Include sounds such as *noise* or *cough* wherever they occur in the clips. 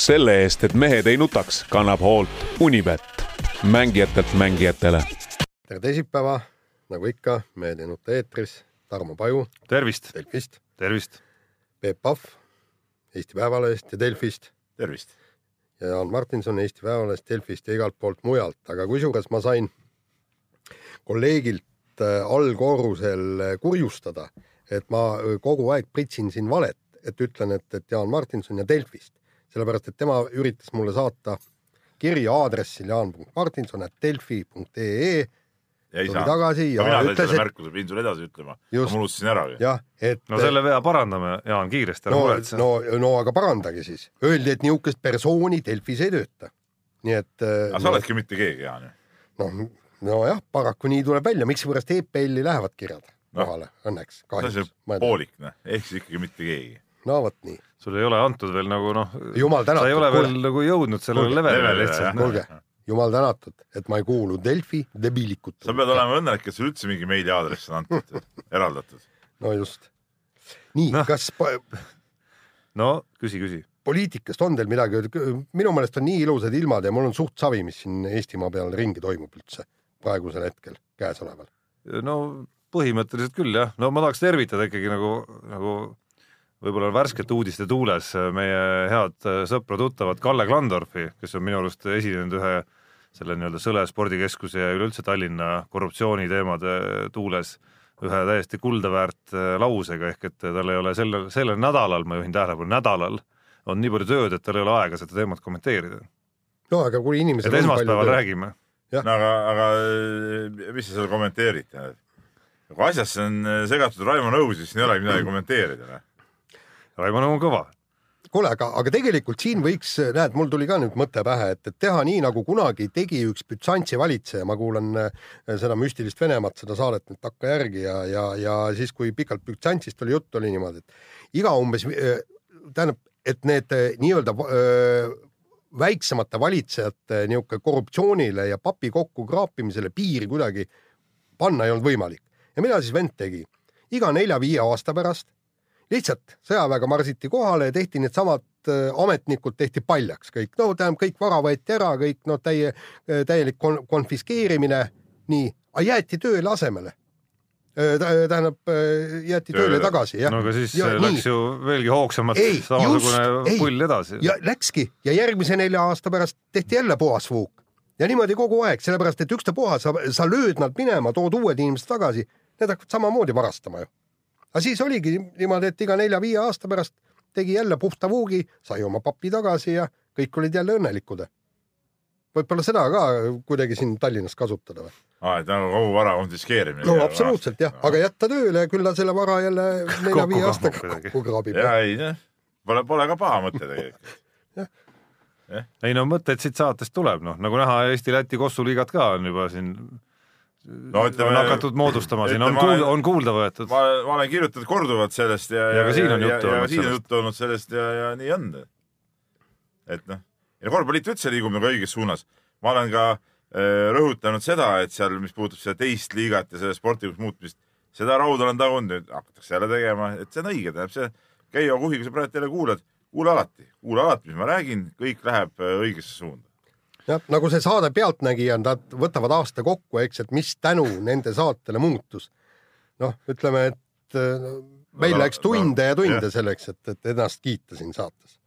selle eest, et mehed ei nutaks, kannab hoolt Unibet, mängijatelt mängijatele. tere teisipäeva, nagu ikka, Mehed ei nuta eetris, Tarmo Paju. Tervist, Delfist, tervist. Peep Pahv. Eesti Päevalehest ja Delfist. Tervist. ja Jaan Martinson Eesti Päevalehest, Delfist ja igalt poolt mujalt, aga kusjuures ma sain kolleegilt äh, allkorrusel äh, kurjustada, et ma äh, kogu aeg pritsin siin valet, et ütlen, et, et Jaan Martinson ja Delfist, sellepärast et tema üritas mulle saata kirja aadressil jaan.martinson.delfi.ee ja ei saa. tagasi ja mina ütles, selle et märkuse, pidin sulle edasi ütlema. Ma unustasin ära. jah, et no selle vea parandame, Jaan, kiiresti, ära no, muretse. no, no aga parandage siis. Öeldi, et niisugust persooni Delfis ei tööta. nii et äh, aga sa oledki mitte keegi, Jaan ju. noh, nojah, paraku nii tuleb välja, mikspärast EPL-i lähevad kirjad Noh. kohale no. õnneks see on kahjuks see. poolik, noh, ehk siis ikkagi mitte keegi. No vot nii, sul ei ole antud veel nagu noh, jumal sa ei ole tänatud, veel nagu jõudnud sellele levelile lihtsalt noh. kuulge, jumal tänatud, et ma ei kuulu Delfi debiilikut. sa pead olema õnnelik, et sul üldse mingi meiliaadress on antud, *laughs* eraldatud. no just. nii no. Kas no küsi, küsi. poliitikast on teil midagi minu meelest on nii ilusad ilmad ja mul on suht savi, mis siin Eestimaa peal ringi toimub üldse praegusel hetkel, käesoleval. no põhimõtteliselt küll jah, no ma tahaks tervitada ikkagi nagu, nagu võib-olla värskete uudiste tuules meie head sõpra-tuttavat Kalle Klandorfi, kes on minu arust esinenud ühe selle nii-öelda Sõle spordikeskuse ja üleüldse Tallinna korruptsiooniteemade tuules ühe täiesti kulda väärt äh, lausega ehk et tal ei ole sellel, sellel nädalal, ma juhin tähelepanu, nädalal on nii palju tööd, et tal ei ole aega seda teemat kommenteerida. no aga kui inimesed et esmaspäeval. räägime. no aga, aga mis sa seal kommenteerid? kui asjasse on segatud Raimo Nõu, siis ei olegi midagi kommenteerida. Noh. Raimond on kõva. kuule, aga, aga tegelikult siin võiks, näed, mul tuli ka nüüd mõte pähe, et, et teha nii, nagu kunagi tegi üks Bütsantsi valitseja, ma kuulan äh, seda müstilist Venemaad, seda saadet nüüd takkajärgi ja, ja, ja siis, kui pikalt Bütsantsist oli juttu, oli niimoodi, et iga umbes, tähendab, et need äh, nii-öelda väiksemate valitsejate niisugune korruptsioonile ja papi kokku kraapimisele piiri kuidagi panna ei olnud võimalik. ja mida siis vend tegi? iga nelja-viie aasta pärast lihtsalt sõjaväega marsiti kohale ja tehti needsamad äh, ametnikud tehti paljaks kõik, no tähendab, kõik vara võeti ära, kõik no täie, täielik kon konfiskeerimine, nii, aga jäeti tööle asemele. tähendab, jäeti tööle, Tööle. tagasi, jah. no aga siis Ja läks nii. ju veelgi hoogsamalt Ei, samasugune just, ei. pull edasi. ja läkski ja järgmise nelja aasta pärast tehti jälle puhas vuuk ja niimoodi kogu aeg, sellepärast et ükstapuha sa, sa lööd nad minema, tood uued inimesed tagasi, need hakkavad samamoodi varastama ju. Aga siis oligi niimoodi, et iga nelja-viie aasta pärast tegi jälle puhta vuugi, sai oma papi tagasi ja kõik olid jälle õnnelikud. võib-olla seda ka kuidagi siin Tallinnas kasutada või? aa, et nagu kogu vara konfiskeerimine. no absoluutselt jah, aga jätta tööle ja küll ta selle vara jälle nelja-viie aastaga kokku kraabib. ja ei pole, pole ka paha mõte tegelikult. *laughs* ei no mõtteid siit saatest tuleb, noh nagu näha, Eesti-Läti kossuliigat ka on juba siin No ütleme- on hakatud moodustama, siin on ütleme, kuul-, olen- on kuulda võetud. ma, ma olen kirjutanud korduvalt sellest ja, Ja ka siin on juttu ja, ja olnud sellest. juttu olnud sellest ja, ja nii on. et noh, ja korvpalliliit üldse liigub nagu õiges suunas. ma olen ka äh, rõhutanud seda, et seal, mis puudutab seda teist liigat ja selle sportlikuks muutmist, seda rauda olen tagunud, nüüd hakatakse jälle tegema, et see on õige, tähendab see, Keijo Kuhi, kui sa praegu jälle kuulad, kuula alati, kuula alati, mis ma räägin, kõik läheb äh, õigesse suunda. jah, nagu see saade Pealtnägija on, nad võtavad aasta kokku, eks, et mis tänu nende saatele muutus. noh, ütleme, et äh, meil No, läks tunde no, ja tunde jah. selleks, et, et ennast kiita siin saates.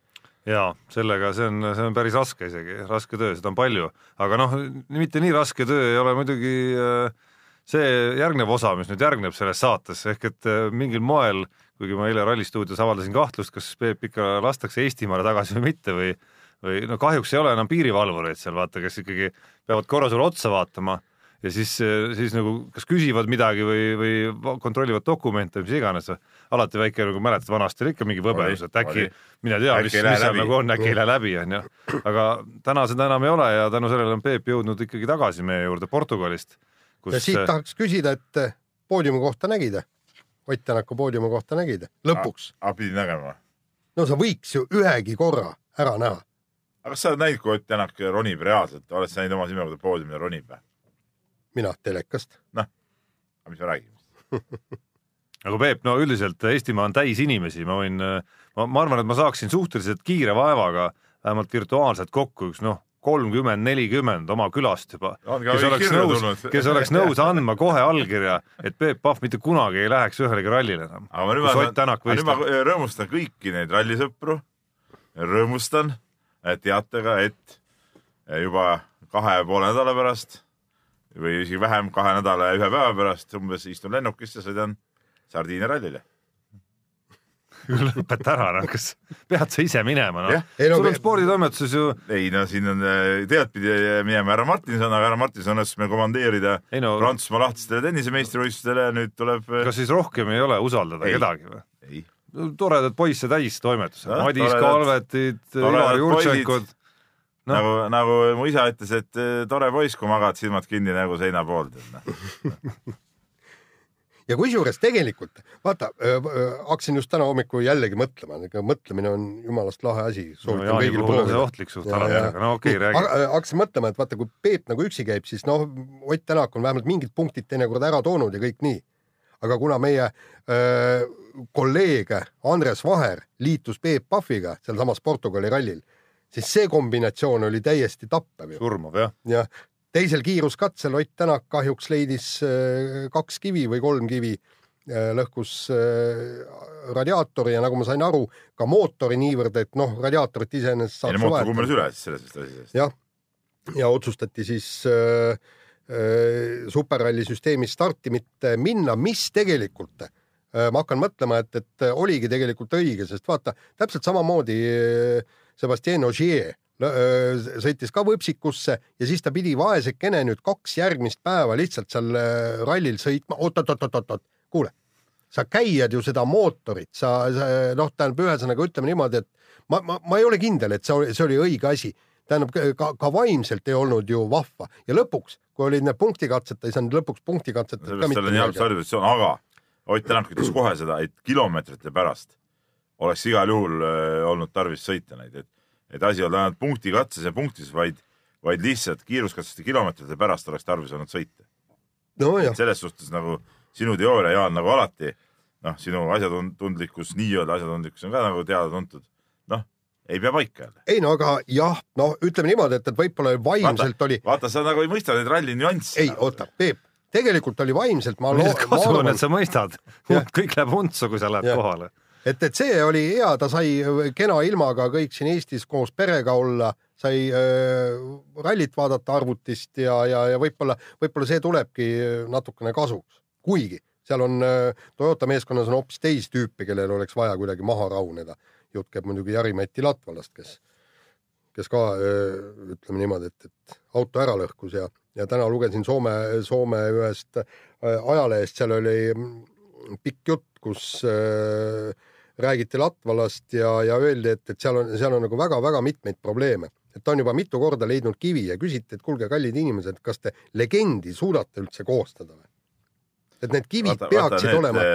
ja sellega, see on, see on päris raske isegi, raske töö, seda on palju, aga noh, mitte nii raske töö ei ole muidugi äh, see järgnev osa, mis nüüd järgneb selles saates, ehk et äh, mingil moel, kuigi ma eile Ralli stuudios avaldasin kahtlust, kas Peep ikka lastakse Eestimaale tagasi või mitte või või no kahjuks ei ole enam piirivalvureid seal vaata, kes ikkagi peavad korra sulle otsa vaatama ja siis, siis nagu kas küsivad midagi või, või va- kontrollivad dokumente või mis iganes. alati väike nagu mäletad, vanasti oli ikka mingi võbelus, et äkki mine tea, Äkki mis, mis seal läbi. nagu on, äkki ei lähe läbi, onju. aga täna seda enam ei ole ja tänu sellele on Peep jõudnud ikkagi tagasi meie juurde Portugalist, ja kus siit tahaks küsida, et äh, poodiumi kohta nägid? Ott Tänaku poodiumi kohta nägid? lõpuks. aga pidin nägema. no sa võiks ju ühegi korra ära näha. Aga kas sa oled näinud, kui Ott Tänak ronib reaalselt, oled sa näinud oma silmaga, kui ta poodiumil ronib või? mina telekast. aga mis me räägime? *laughs* aga Peep, no üldiselt Eestimaa on täis inimesi, ma võin, ma, arvan, et ma saaksin suhteliselt kiire vaevaga vähemalt virtuaalselt kokku üks noh, kolmkümmend, nelikümmend oma külast juba, kes oleks nõus kes oleks nõus andma kohe allkirja, et Peep Pahv mitte kunagi ei läheks ühelegi rallile enam. aga ma nüüd ma, ma rõõmustan kõiki neid rallisõpru. rõõmustan, et teate ka, et juba kahe ja poole nädala pärast või isegi vähem, kahe nädala ja ühe päeva pärast umbes istun lennukisse, sõidan Sardiinia rallile. lõpeta ära, noh, kas pead sa ise minema, noh no sul on me- sporditoimetuses ju, ei no siin on, tead pidi minema härra Martinson, aga härra Martinson õnnestus meil komandeerida ei no Prantsusmaa lahtistele tennisemeistrivõistlustele ja nüüd tuleb. kas siis rohkem ei ole usaldada Ei. kedagi või? ei, toredad poisse täis toimetused, Jah, Madis Kalvetid, Ivar Jurtšenkod, No. nagu, nagu mu isa ütles, et eh, tore poiss, kui magad silmad kinni nagu seina pool. *laughs* ja kusjuures tegelikult vaata, hakkasin just täna hommikul jällegi mõtlema, ega mõtlemine on jumalast lahe asi, no ohtlik suht alati, aga no okei okay,, räägi. Hakkasin mõtlema, et vaata, kui Peep nagu üksi käib, siis noh, Ott Tänak on vähemalt mingid punktid teinekord ära toonud ja kõik nii. aga kuna meie öö, kolleeg Andres Vaher liitus Peep Pahviga sealsamas Portugali rallil, siis see kombinatsioon oli täiesti tappev surmav jah. ja teisel kiiruskatsel Ott Tänak kahjuks leidis öö, kaks kivi või kolm kivi, lõhkus öö, radiaatori ja nagu ma sain aru, ka mootori niivõrd, et noh, radiaatorit iseenesest ei saaks no mootor kummeles üle siis sellest asjast. jah, ja otsustati siis äh, äh, superralli süsteemis starti mitte minna, mis tegelikult äh, ma hakkan mõtlema, et, et oligi tegelikult õige, sest vaata täpselt samamoodi äh, Sebastian Ogier äh, sõitis ka võpsikusse ja siis ta pidi vaesekene nüüd kaks järgmist päeva lihtsalt seal äh, rallil sõitma. Oot,, oot-oot-oot-oot, kuule, sa käiad ju seda mootorit, sa, sa noh, tähendab ühesõnaga ütleme niimoodi, et ma, ma, ma ei ole kindel, et see oli, see oli õige asi. Tähendab ka, ka vaimselt ei olnud ju vahva. Ja lõpuks, kui olid need punktikatsed, ta ei saanud lõpuks punktikatsetest ka sellepärast mitte tal on hea stardipositsioon, aga Ott Tänak ütles kohe seda, et kilomeetrite pärast oleks igal juhul äh, olnud tarvis sõita neid, et, et asi ei olnud ainult punktikatses ja punktis, vaid, vaid lihtsalt kiiruskatsete kilomeetrite pärast oleks tarvis olnud sõita. nojah, selles suhtes nagu sinu teooria, Jaan, nagu alati, noh, sinu asjatundlikkus, nii-öelda asjatundlikkus on ka nagu teada-tuntud. noh, ei pea paika jälle. ei no aga jah, no ütleme niimoodi, et, et võib-olla vaimselt oli, vaata, sa nagu ei mõista neid ralli nüansse. ei oota, Peep, tegelikult oli vaimselt, ma millest kasu on, et, sa mõistad? Kõik läheb untsu, kui sa lähed Jah. kohale. et, et see oli hea, ta sai kena ilmaga kõik siin Eestis koos perega olla, sai äh, rallit vaadata arvutist ja, ja, ja võib-olla, võib-olla see tulebki natukene kasuks, kuigi seal on äh, Toyota meeskonnas on hoopis teisi tüüpe, kellel oleks vaja kuidagi maha rahuneda. jutt käib muidugi Jari-Mati Latvalast, kes, kes ka äh, ütleme niimoodi, et, et auto ära lõhkus ja, ja täna lugesin Soome, Soome ühest äh, ajalehest, seal oli pikk jutt, kus äh, räägiti Latvalast ja, ja öeldi, et, et seal on, seal on nagu väga-väga mitmeid probleeme, et ta on juba mitu korda leidnud kivi ja küsiti, et kuulge, kallid inimesed, kas te legendi suudate üldse koostada või? et need kivid vaata, peaksid need, olema,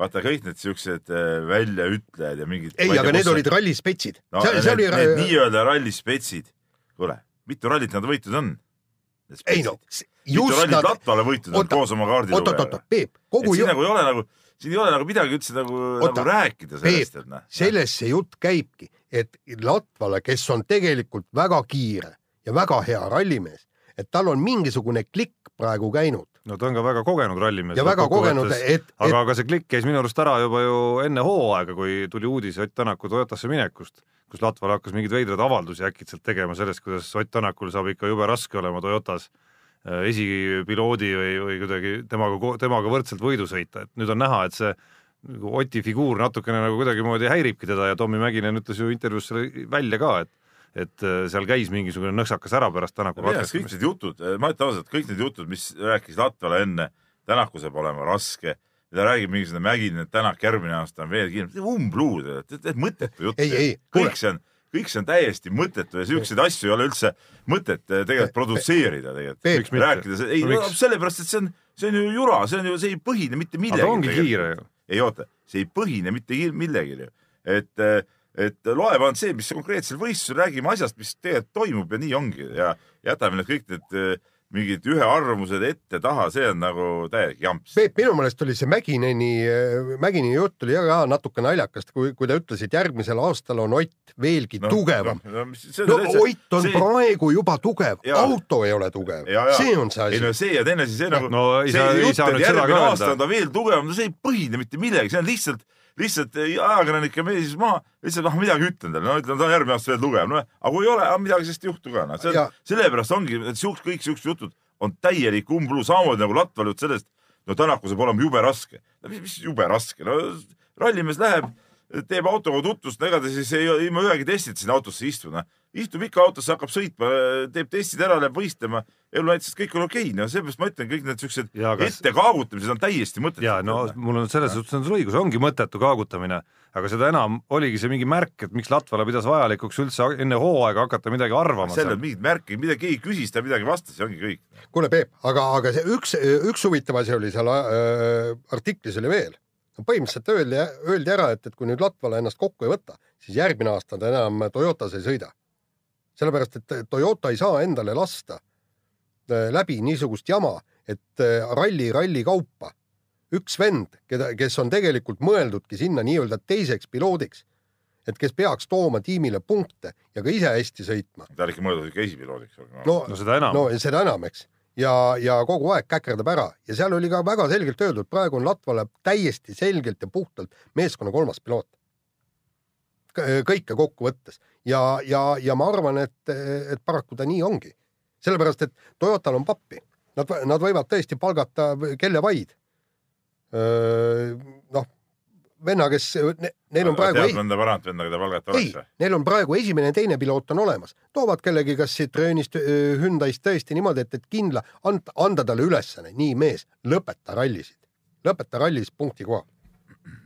vaata kõik need siuksed äh, väljaütlejad ja mingid. ei, aga need olid rallispetsid no,. see, see oli need nii-öelda rallispetsid. kuule, mitu rallit nad võitnud on? ei no, mitu just rallit nad, Latvale võitnud on koos oma kaardilugejaga oot-oot-oot, Peep, kogu siin ju- nagu ei ole nagu, siin ei ole nagu midagi üldse nagu, nagu rääkida sellest, sellest see jutt käibki, et Latvale, kes on tegelikult väga kiire ja väga hea rallimees, et tal on mingisugune klikk praegu käinud no ta on ka väga kogenud rallimees. ja väga kogenud, et, et aga, aga see klikk käis minu arust ära juba ju enne hooaega, kui tuli uudis Ott Tänaku Toyotasse minekust, kus Latval hakkas mingeid veidraid avaldusi äkitselt tegema sellest, kuidas Ott Tänakul saab ikka jube raske olema Toyotas äh, esipiloodi või, või kuidagi temaga, temaga võrdselt võidu sõita, et nüüd on näha, et see nagu Oti figuur natukene nagu kuidagimoodi häiribki teda ja Tommy Mäkinen ütles ju intervjuus selle välja ka, et et äh, seal käis mingisugune nõksakas ära pärast Tänaku arust kõik katkestamist. need jutud, ma ütlen ausalt, kõik need jutud, mis rääkis Latvale enne, Tänaku saab olema raske, ta räägib mingisugune Mägine, et Tänak järgmine aasta on veel kiirem, umbluud, mõttetu jutt. Ei, ei, kuule. kõik see on, kõik see on täiesti mõttetu ja siukseid asju ei ole üldse mõtet eh, tegelikult produtseerida tegelikult. rääkida, ei No sellepärast, et see on, see on ju jura, see on ju, see ei põhine mitte millegi. aga ongi kiire ju. ei oota, see ei põhine mitte ki- millelgi ju, et, loeb ainult see, mis konkreetsel võistlusel, räägime asjast, mis tegelikult toimub ja nii ongi ja jätame need kõik need, mingid ühearvamused ette-taha, see on nagu täielik jamps. Peep, minu meelest oli see Mägineni, Mägineni jutt oli ka natuke naljakas, kui, kui ta ütles, et järgmisel aastal on Ott veelgi no, tugevam no,. no, see no täitsa- Ott on see- praegu juba tugev, auto ei ole tugev see on see ei asi no. see ja teine asi, see nagu No ei see ei jutt, et järgmine aasta on ta veel tugevam, no see ei põhine mitte millegi, see on lihtsalt, lihtsalt ajakirjanike mees maha, lihtsalt ah midagi ütlen talle, no ütlen, ta on järgmine aasta veel tugev, no aga kui ei ole, midagi sellest ei juhtu ka, noh, see on, sellepärast ongi, et siuksed, kõik siuksed jutud on täielik umbluu, samamoodi nagu Latval jutt sellest, no Tänakul saab olema jube raske. no mis, mis jube raske, no rallimees läheb, teeb autoga tutvust, no ega ta siis ei, ilma ühegi testita sinna autosse ei istu, noh. istub ikka autosse, hakkab sõitma, teeb testid ära, läheb võistlema, elu näitas, et kõik on okei, no seepärast ma ütlen, kõik need siuksed Jaa, aga- ette kaagutamised on täiesti mõttetud. ja no mul on selles suhtes on sul õigus, ongi mõttetu kaagutamine, aga seda enam oligi see mingi märk, et miks Latvala pidas vajalikuks üldse enne hooaega hakata midagi arvama seal ei olnud mingit märki, midagi keegi küsis, ta midagi vastas ja ongi kõik. kuule, Peep, aga, aga see üks, üks huvitav asi oli seal äh, artiklis oli veel. põhimõtteliselt öeldi, öeldi ära, et, et kui nüüd Latvala ennast kokku ei võta, siis järgmine aasta ta enam Toyotas ei sõida. sellepärast, et Toyota ei saa endale lasta läbi niisugust jama, et äh, ralli ralli kaupa üks vend, keda, kes on tegelikult mõeldudki sinna nii-öelda teiseks piloodiks, et kes peaks tooma tiimile punkte ja ka ise hästi sõitma. ta oli ikka mõeldud ikka esipiloodiks. no, no seda enam no seda enam, eks. ja, ja kogu aeg käkerdab ära ja seal oli ka väga selgelt öeldud, praegu on Latvala täiesti selgelt ja puhtalt meeskonna kolmas piloot. kõike kokkuvõttes ja, ja, ja ma arvan, et, et paraku ta nii ongi. sellepärast, et Toyotal on pappi, nad, nad võivad tõesti palgata kelle vaid. noh, venna, kes, neil on praegu tead mõnda paremat venda, keda palgata oleks või?, neil on praegu esimene ja teine piloot on olemas, toovad kellegi kas Citroenist, Hyundai'st tõesti niimoodi, et, et kindla, anda, anda talle ülesanne, nii mees, lõpeta rallisid, lõpeta rallis punkti koha.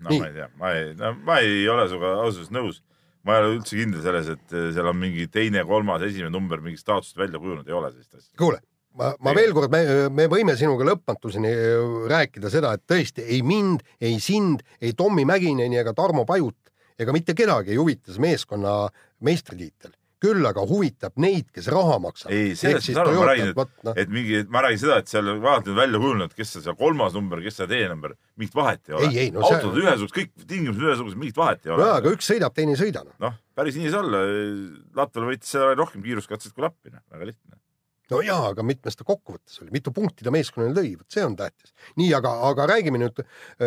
no Nii. ma ei tea, ma ei no,, ma ei ole sinuga ausalt öeldes nõus. Ma ei ole üldse kindel selles, et eh, seal on mingi teine, kolmas, esimene number mingi staatusest välja kujunenud, ei ole sellist asja. kuule, ma, ma Ei. veel kord, me, me võime sinuga lõpmatuseni äh, rääkida seda, et tõesti ei mind, ei sind, ei Tommy Mäkineni ega Tarmo Pajut ega mitte kedagi ei huvita see meeskonna meistritiitel. Küll aga huvitab neid, kes raha maksab. ei, sellest ma saan aru, ma räägin, et, noh, et mingi, ma räägin seda, et seal vaata nüüd välja kujunenud, kes on seal kolmas number, kes seal teine number, mingit vahet ei ole. No see- autod on ühesugused, kõik tingimused ühesugused, mingit vahet ei ole nojah, aga üks sõidab, teine ei sõida. noh. noh, päris nii ei saa olla. Latval võitis seal rohkem kiiruskatseid kui Lappi, noh, väga lihtne. no jaa, aga mitmes ta kokkuvõttes oli, mitu punkti ta meeskonnale lõi, vot see on tähtis. nii, aga, aga räägime nüüd,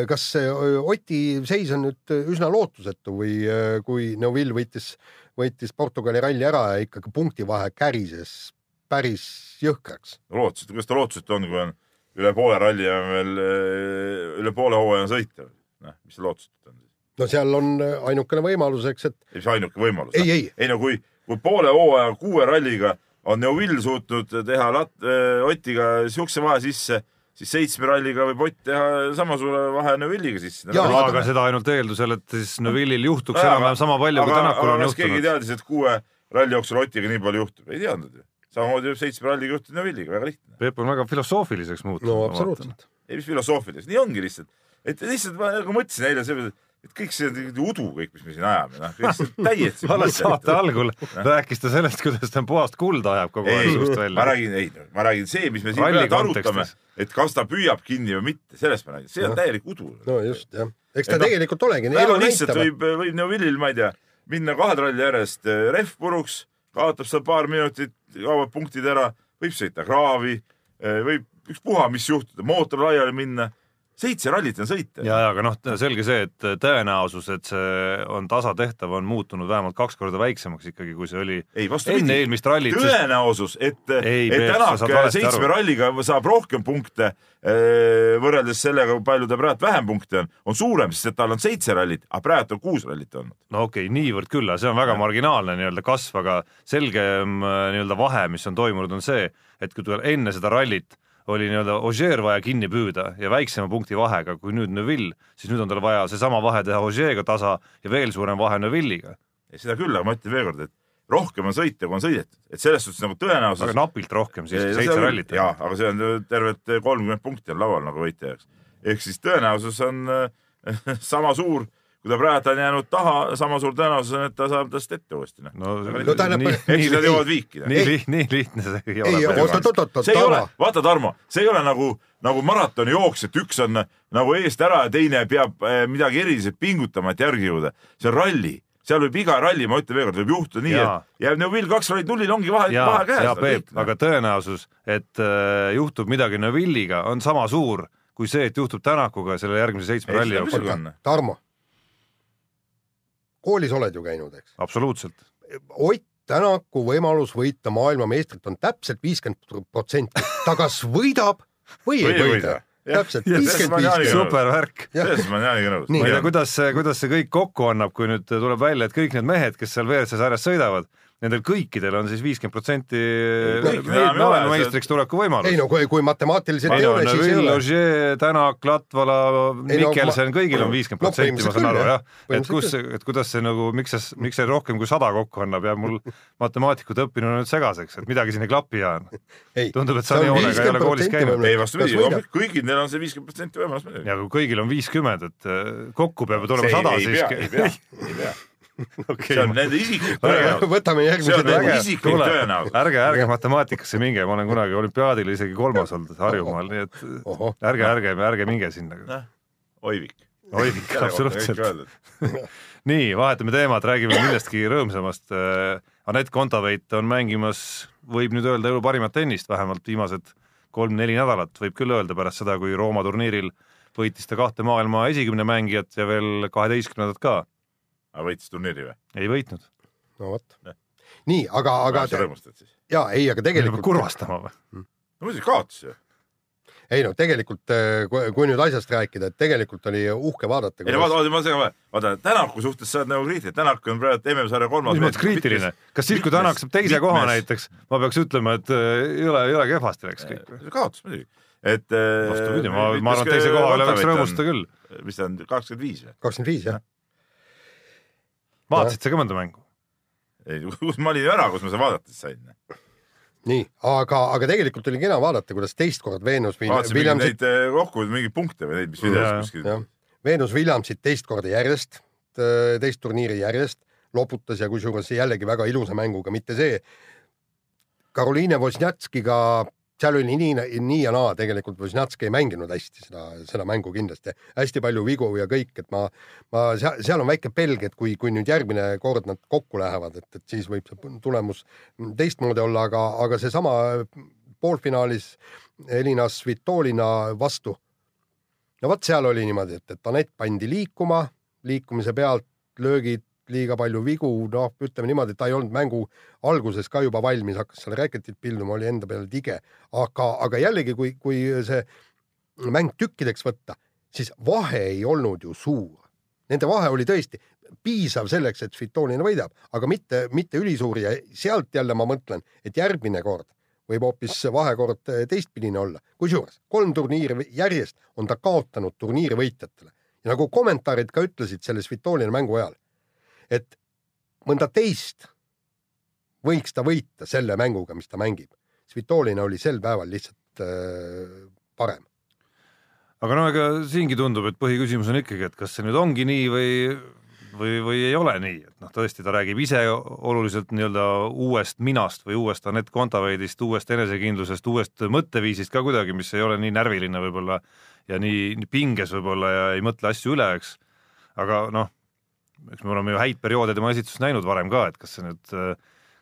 kas see Oti seis on nüüd üsna lootusetu või kui Neville võitis, võitis Portugali ralli ära ja ikkagi punktivahe kärises päris jõhkraks. lootusetu, kuidas ta lootusetu on, kui on üle poole ralli on veel, üle poole hooaja on sõita. noh, mis lootusetu on siis? no seal on öö, ainukene võimalus, eks, et ei, mis ainuke võimalus. ei, ei, ei no kui, kui poole hooaja kuue ralliga on Neuvill suutnud teha lat-, Otiga siukse vahe sisse, siis seitsme ralliga võib Ott teha sama suure vahe Neuvilliga sisse. Jaa, no, aga seda ainult eeldusel, et siis Neville'il juhtuks enam-vähem sama palju, kui Tänakul on kas keegi juhtunud. teadis, et kuue ralli jooksul Otiga nii palju juhtub? ei teadnud ju. samamoodi võib seitsme ralliga juhtuda Neuvilliga, väga lihtne. Peep on väga filosoofiliseks muutunud. no absoluutselt. ei, mis filosoofilised, nii ongi lihtsalt. et lihtsalt ma nagu mõtlesin eile selle peale, et kõik see on udu kõik, mis me siin ajame, noh, on täiesti *laughs* alles saate algul rääkis ta sellest, kuidas ta puhast kulda ajab kogu aeg ei suust, ma välja. räägin, ei, ma räägin see, mis me siin praegu arutame et kas ta püüab kinni või mitte, sellest ma räägin, see on Jah. täielik udu. no just jah, eks ta Et noh, tegelikult olegi, elu väga lihtsalt võib, võib Neuvillil, ma ei tea, minna kahe tralli järjest eh, rehv puruks, kaotab seal paar minutit, kaovad punktid ära, võib sõita kraavi, võib ükspuha, mis juhtuda, mootor laiali minna. Seitse rallit on sõita. ja, ja aga noh, selge see, et tõenäosus, et see on tasatehtav, on muutunud vähemalt kaks korda väiksemaks ikkagi, kui see oli ei, enne eelmist rallit, tõenäosus, et, Ei, et Tänak seitsme aru. ralliga saab rohkem punkte eh, võrreldes sellega, kui palju ta praegu vähem punkte on, on suurem, sest et tal on seitse rallit, aga praegu on kuus rallit olnud. no okei okay,, niivõrd küll, see on väga marginaalne nii-öelda kasv, aga selgem äh, nii-öelda vahe, mis on toimunud, on see, et kui enne seda rallit oli nii-öelda Ogier vaja kinni püüda ja väiksema punkti vahega kui nüüd Neville, siis nüüd on tal vaja seesama vahe teha Ogier'ga tasa ja veel suurem vahe Neville'iga. seda küll, aga ma ütlen veelkord, et rohkem on sõita, kui on sõidetud, et selles suhtes nagu tõenäosus aga napilt rohkem siiski, Ja- seitse rallit. jaa, aga see on tervelt kolmkümmend punkti on laual nagu võitja jaoks. ehk siis tõenäosus on äh, *laughs* sama suur, kui ta praegu on jäänud taha, sama suur tõenäosus on, et ta saab tast ette uuesti, noh. no, No tähendab- nii, ehk siis nad jõuavad viiki. nii, nii, nii lihtne see ei ei, ole. oot, oot, oot, oot, see ei ole Tarmo,, vaata Tarmo, see ei ole nagu, nagu maratonijooks, et üks on nagu eest ära ja teine peab eh, midagi eriliselt pingutama, et järgi jõuda. see on ralli, seal võib iga ralli, ma ütlen veel kord, võib juhtuda nii, Jaa. et jääb Neuvill kaks rallit nullile, ongi vahe, ja vahe, käes. ja Peep, aga tõenäosus, et äh, juhtub midagi Neville'iga, on sama suur kui see, et juhtub Tänakuga selle järgmise seitsme Ei, ralli jooksul. Tarmo. Koolis oled ju käinud, eks? absoluutselt. Ott Tänaku võimalus võita maailmameistrit on täpselt viiskümmend protsenti. ta kas võidab või ei Või ei võida täpselt viiskümmend viis. Super värk. selles ma olen Jaaniga nõus. Ma ei tea, kuidas see, kuidas see kõik kokku annab, kui nüüd tuleb välja, et kõik need mehed, kes seal WRC sarjas sõidavad, nendel kõikidel on siis viiskümmend protsenti maailmameistriks tuleku võimalus. ei no kui, kui matemaatiliselt ei ole, siis ei ole. Ogier, Tänak, Latvala, ma- kõigil on viiskümmend protsenti, ma saan aru jah. et kus, et kuidas see nagu, miks see, miks see rohkem kui sada kokku annab, jääb mul *laughs* matemaatikud õppinuna nüüd segaseks, et midagi siin ei klapi ja ei, tundub, et Sani Hoolega ei ole koolis käinud. ei vastupidi kõigil neil on see viiskümmend protsenti võimalus ja kui kõigil on viiskümmend, et äh, kokku peab ju tulema sada pea, ei siiski pea, ei pea. *laughs* *laughs* okei see on, nende isiklik tõenäosus. võtame järgmise tõenäosus. ärge, ärge matemaatikasse minge, ma olen kunagi olümpiaadil isegi kolmas olnud Harjumaal, nii et Ohoh. ärge, ärge, ärge minge sinna. Oivik. Oivik, absoluutselt. *laughs* nii, vahetame teemat, räägime millestki rõõmsamast. Anett Kontaveit on mängimas, võib nüüd öelda elu parimat tennist, vähemalt viimased kolm-neli nädalat võib küll öelda pärast seda, kui Rooma turniiril võitis ta kahte maailma esikümne mängijat ja veel kaheteistkümnendat ka. Aga võitis turniiri või? ei võitnud. no vot. nii, aga, aga sa rõõmustad siis? ja ei, aga tegelikult, kurvastama või? no muidugi kaotas ju. ei no tegelikult, kui, kui nüüd asjast rääkida, et tegelikult oli uhke vaadata. ei no vaata, vaata, ma segan vahele, vaata Tänaku suhtes sa oled nagu kriitiline, Tänak on praegu MM-sarja kolmas. mis mõttes kriitiline, kas siis, kui Tänak saab teise koha? näiteks, ma peaks ütlema, et äh, ei ole, ei ole kehvasti läks kõik või? kaotas muidugi, et. äh, vastupidi, ma, ma arvan, et teise koha üle võiks rõõmustada. küll. mis ta on, kakskümmend viis või? kakskümmend viis jah. Vaatasid sa ka mõnda mängu? ei, *laughs* kus ma olin ära, kus ma seda vaadates sain. nii, aga, aga tegelikult oli kena vaadata, kuidas teist korda Veenus vaatasin mingeid Williamsit, neid eh, kokku, mingeid punkte või neid, mis videos kuskil. Veenus Williamsit teist korda järjest, teist turniiri järjest loputas ja kusjuures jällegi väga ilusa mänguga, mitte see. Karoliine Wozniackiga, seal oli nii, nii ja naa, tegelikult Wozniacki ei mänginud hästi seda, seda mängu kindlasti, hästi palju vigu ja kõik, et ma, ma seal, seal on väike pelg, et kui, kui nüüd järgmine kord nad kokku lähevad, et, et siis võib see tulemus teistmoodi olla, aga, aga seesama poolfinaalis Elina Svitolina vastu. No vot seal oli niimoodi, et, et Anett pandi liikuma, liikumise pealt löögid, liiga palju vigu, noh, ütleme niimoodi, et ta ei olnud mängu alguses ka juba valmis, hakkas seal räketit pilduma, oli enda peale tige, aga, aga jällegi, kui, kui see mäng tükkideks võtta, siis vahe ei olnud ju suur. Nende vahe oli tõesti piisav selleks, et Svitolina võidab, aga mitte, mitte ülisuur ja sealt jälle ma mõtlen, et järgmine kord võib hoopis vahekord teistpidine olla. kusjuures kolm turniiri järjest on ta kaotanud turniiri võitjatele ja nagu kommentaarid ka ütlesid selle Svitolina mängu ajal, et mõnda teist võiks ta võita selle mänguga, mis ta mängib. Svitolina oli sel päeval lihtsalt äh, parem. aga no ega siingi tundub, et põhiküsimus on ikkagi, et kas see nüüd ongi nii või või, või ei ole nii, et noh, tõesti ta räägib ise oluliselt nii-öelda uuest minast või uuest Anett Kontaveidist, uuest enesekindlusest, uuest mõtteviisist ka kuidagi, mis ei ole nii närviline võib-olla ja nii, nii pinges võib-olla ja ei mõtle asju üle, eks. aga noh, eks me oleme ju häid perioode tema esituses näinud varem ka, et kas see nüüd äh,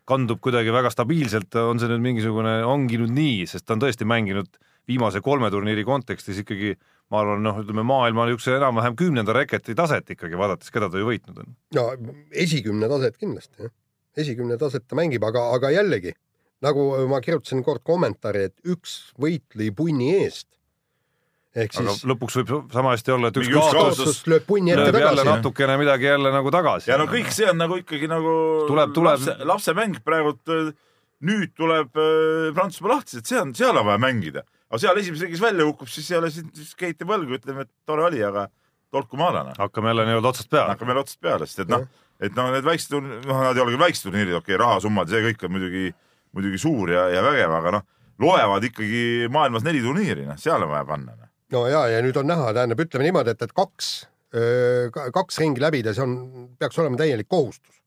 kandub kuidagi väga stabiilselt, on see nüüd mingisugune, ongi nüüd nii, sest ta on tõesti mänginud viimase kolme turniiri kontekstis ikkagi ma arvan, noh, ütleme maailma niisuguse enam-vähem kümnenda reketi taset ikkagi vaadates, keda ta ju võitnud on. no esikümne taset kindlasti jah, esikümne taset ta mängib, aga, aga jällegi nagu ma kirjutasin kord kommentaari, et üks võit lõi punni eest. Ehk aga siis lõpuks võib sama hästi olla, et üks kaotus kaotus lööb punni ette lööb jälle tagasi. natukene midagi jälle nagu tagasi. ja no kõik see on nagu ikkagi nagu Tuleb- tuleb- lapse, lapsemäng praegult. nüüd tuleb äh, Prantsusmaa lahti, et see on, seal on vaja mängida, aga seal esimeses ringis välja kukub, siis jälle siis keiti võlgu, ütleme, et tore oli, aga tolku maadana. hakkame jälle nii-öelda otsast peale. hakkame jälle otsast peale, sest et noh, et noh, need väiksed, noh, nad ei ole küll väiksed turniirid, okei okay,, rahasummad, see kõik on muidugi, muidugi suur ja, ja vägev, aga noh, loevad ikkagi maailmas neli turniiri, noh, seal on vaja panna. No ja, ja nüüd on näha, tähendab, ütleme niimoodi, et, et kaks kaks ringi läbida, see on, peaks olema täielik kohustus.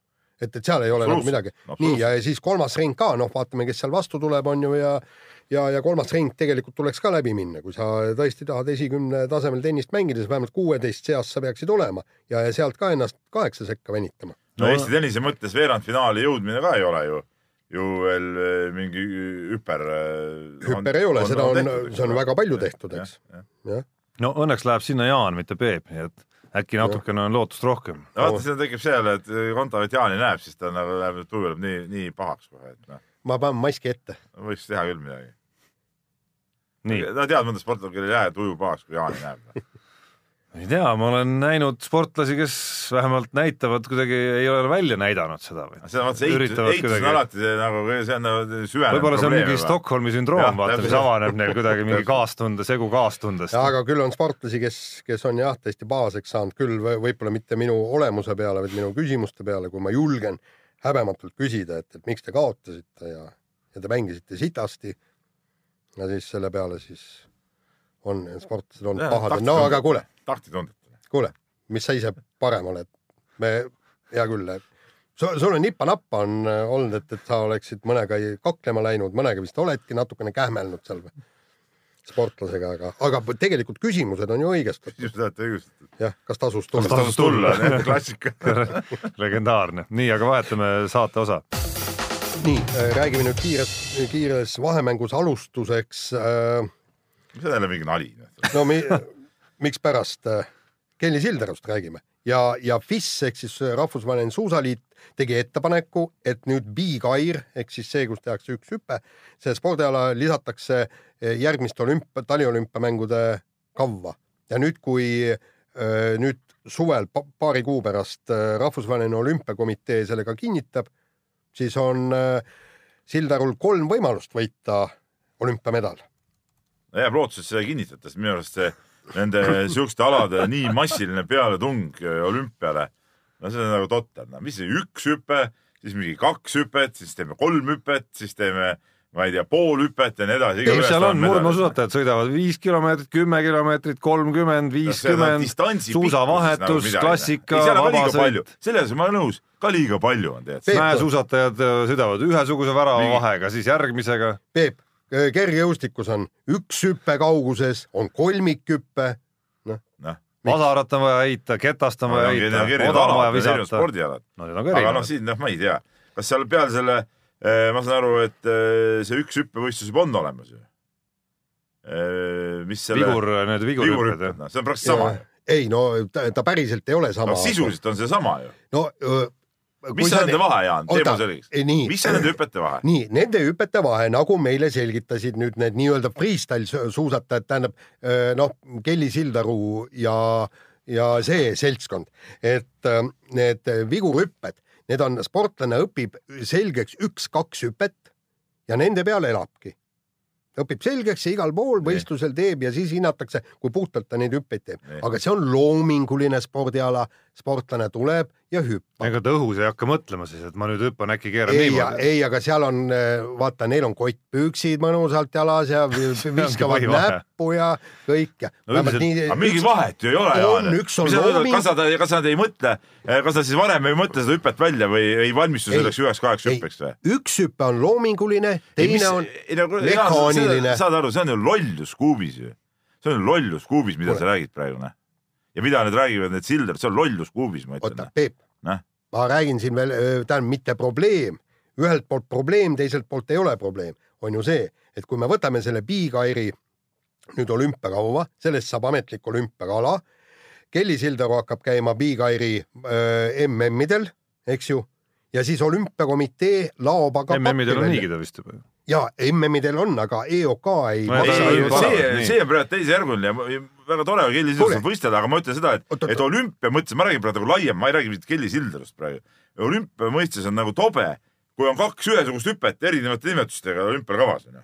et, et seal ei ole nagu Absoluutselt. midagi. Absoluutselt. nii, ja siis kolmas ring ka, noh, vaatame, kes seal vastu tuleb, on ju, ja ja, ja kolmas ring tegelikult tuleks ka läbi minna, kui sa tõesti tahad esikümne tasemel tennist mängida, siis vähemalt kuueteist seas sa peaksid olema ja, ja sealt ka ennast kaheksa sekka venitama. no No- Eesti tennise mõttes veerandfinaali jõudmine ka ei ole ju, ju veel eh, mingi hüper. hüper ei ole, seda on, on, see on väga palju tehtud, eks. jah, no õnneks läheb sinna Jaan, mitte Peep, nii et äkki natukene on lootust rohkem. vaata, siin tekib see jälle, et Kontavet Jaani näeb, siis ta nagu läheb, tuju läheb nii, nii pahaks kohe, et noh, ma panen maski ette. võiks teha küll midagi. nii, ta tead mõnda sportlast, kellel ei lähe tuju pahaks, kui Jaani näeb. *laughs* ei tea, ma olen näinud sportlasi, kes vähemalt näitavad kuidagi, ei ole välja näidanud seda või on vaata see eitus, Üritavad eitus on alati see nagu, see on nagu süvenev võib-olla see on mingi. Stockholmi sündroom vaata, mis avaneb neil kuidagi mingi kaastunde, segu kaastundest. aga küll on sportlasi, kes, kes on jah, tõesti baaseks saanud küll või- võib-olla mitte minu olemuse peale, vaid minu küsimuste peale, kui ma julgen häbematult küsida, et, et miks te kaotasite ja, ja te mängisite sitasti. ja siis selle peale siis on sportlased olnud pahad, no aga kuule, tahtitundetult. kuule, mis sa ise parem oled? me, hea küll, sul, sul on nippa-nappa on äh, olnud, et, et sa oleksid mõnega kaklema läinud, mõnega vist oledki natukene kähmelnud seal sportlasega, aga, aga tegelikult küsimused on ju õigestatud. just olete õigustatud. jah, kas tasus Kas tulla? tasus tulla? *laughs* klassika. *laughs* legendaarne, nii, aga vahetame saate osa. nii, räägime nüüd kiires, kiires vahemängus alustuseks äh,. see on jälle mingi nali. no mi, mikspärast äh, Kelly Sildarust räägime. Ja, ja FIS ehk siis Rahvusvaheline Suusaliit tegi ettepaneku, et nüüd Big Air ehk siis see, kus tehakse üks hüpe, see spordiala lisatakse eh, järgmiste olümp-, taliolümpiamängude kavva. Ja nüüd, kui äh, nüüd suvel pa paari kuu pärast äh, Rahvusvaheline Olümpiakomitee sellega kinnitab, siis on äh, Sildarul kolm võimalust võita olümpiamedal. jääb lootus, et seda ei kinnitata, sest minu arust see nende siukeste alade nii massiline pealetung äh, olümpiale, no see on nagu totter, no mis see üks hüpe, siis mingi kaks hüpet, siis teeme kolm hüpet, siis teeme, ma ei tea, pool hüpet ja nii edasi. ei, seal on murdmaasuusatajad sõidavad viis kilomeetrit, kümme kilomeetrit, kolmkümmend, viiskümmend, suusavahetus, klassika, vabasõit. selles ma olen nõus, ka liiga palju on tegelikult. Mäesuusatajad äh, sõidavad ühesuguse värava Mingi- äh, vahega, siis järgmisega. Peep, kergejõustikus on üks hüpe kauguses, on kolmikhüpe, noh, vasarat on vaja heita, ketast on vaja heita, oda on vaja visata. spordialad. no aga noh, siin noh, ma ei tea, kas seal peale selle, ma saan aru, et eh, see üks hüppevõistlus juba on olemas ju. mis selle vigur, need vigurhüpped vigurhüpped, jah. noh, see on praktiliselt sama ei no ta, ta päriselt ei ole sama no. sisuliselt on see sama ju. no öö, mis on nende vahe, Jaan, tee Oota, mulle selgeks. mis on nende hüpete vahe? nii nende hüpete vahe, nagu meile selgitasid nüüd need nii-öelda freestyle su- suusatajad, tähendab noh, Kelly Sildaru ja, ja see seltskond, et need vigurhüpped, need on, sportlane õpib selgeks üks-kaks hüpet ja nende peal elabki. õpib selgeks ja igal pool võistlusel teeb ja siis hinnatakse, kui puhtalt ta neid hüppeid teeb aga see on loominguline spordiala, sportlane tuleb ja hüppab. ega ta õhus ei hakka mõtlema siis, et ma nüüd hüppan, äkki keeran ei, niimoodi. ei, aga seal on, vaata, neil on kottpüksid mõnusalt jalas ja vi- *laughs* viskavad näppu ja kõik ja. No aga mingit vahet ju ei ole, Jaan. kas nad, kas nad ei mõtle, kas nad siis varem ei mõtle seda hüpet välja või ei valmistu Ei. selleks üheks-kaheks ei hüppeks või? üks hüpe on loominguline, teine on nagu, mehaaniline. saad aru, see on ju lollus kuubis ju. see on lollus kuubis, mida Kuule. sa räägid praegu, noh. Ja mida need räägivad, need Sildar, see on lollus kuubis, ma ütlen oota,. Peep Noh., ma räägin siin veel, tähendab mitte probleem, ühelt poolt probleem, teiselt poolt ei ole probleem, on ju see, et kui me võtame selle Big Airi nüüd olümpiakauva, sellest saab ametlik olümpiakala. Kelly Sildaru hakkab käima Big Airi äh, MM-idel, eks ju, ja siis olümpiakomitee laob aga MM-idel on niigi ta vist juba. Ja MM-idel on, aga EOK ei ta- ei ta- see.... see, on praegu teisejärguline ja väga tore on Kelly Sildarust Kuule. võistelda, aga ma ütlen seda, et et olümpia mõttes, ma räägin praegu nagu laiem, ma ei räägi mitte Kelly Sildarust praegu. olümpia mõistes on nagu tobe, kui on kaks ühesugust hüpet erinevate nimetustega olümpial kavas onju.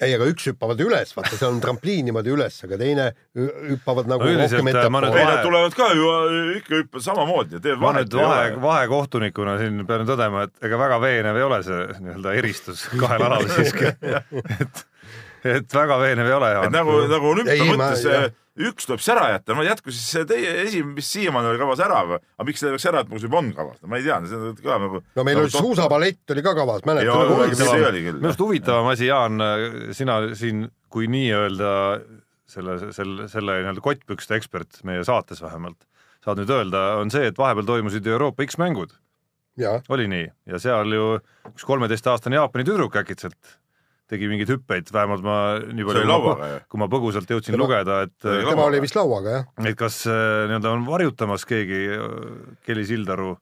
ei, aga üks hüppavad üles, vaata, see on trampliin niimoodi üles, aga teine hü- hüppavad nagu No rohkem äh, nüüd ei, ettepoole. nad tulevad ka ju äh, ikka hüppavad samamoodi ja teevad ma vahet nüüd vahe, vahekohtunikuna siin pean tõdema, et ega väga veenev ei ole see nii-öelda eristus *laughs* kahel alal siiski. *laughs* et, et väga veenev ei ole, nagu, nagu olümpia Ei, ma- mõttes jah. Üks tuleb siis ära jätta, no jätku siis see teie esimene, mis siiamaani oli kavas ära aga miks selle peaks ära jätma, kui see juba on kavas, no ma ei tea, see kõlab nagu. no meil nagu oli suusaballett oli ka kavas, mäletad oli, see kunagi? oli küll. minu arust huvitavam asi, Jaan, sina siin kui nii-öelda selle, selle, selle nii-öelda kottpükste ekspert meie saates vähemalt, saad nüüd öelda, on see, et vahepeal toimusid Euroopa X-mängud, oli nii, ja seal ju üks kolmeteistaastane Jaapani tüdruk äkitselt tegi mingeid hüppeid, vähemalt ma nii palju, lauaga, jah? kui ma põgusalt jõudsin Tema- lugeda, et tema oli vist lauaga jah. et kas äh, nii-öelda on varjutamas keegi äh, Kelly Sildaru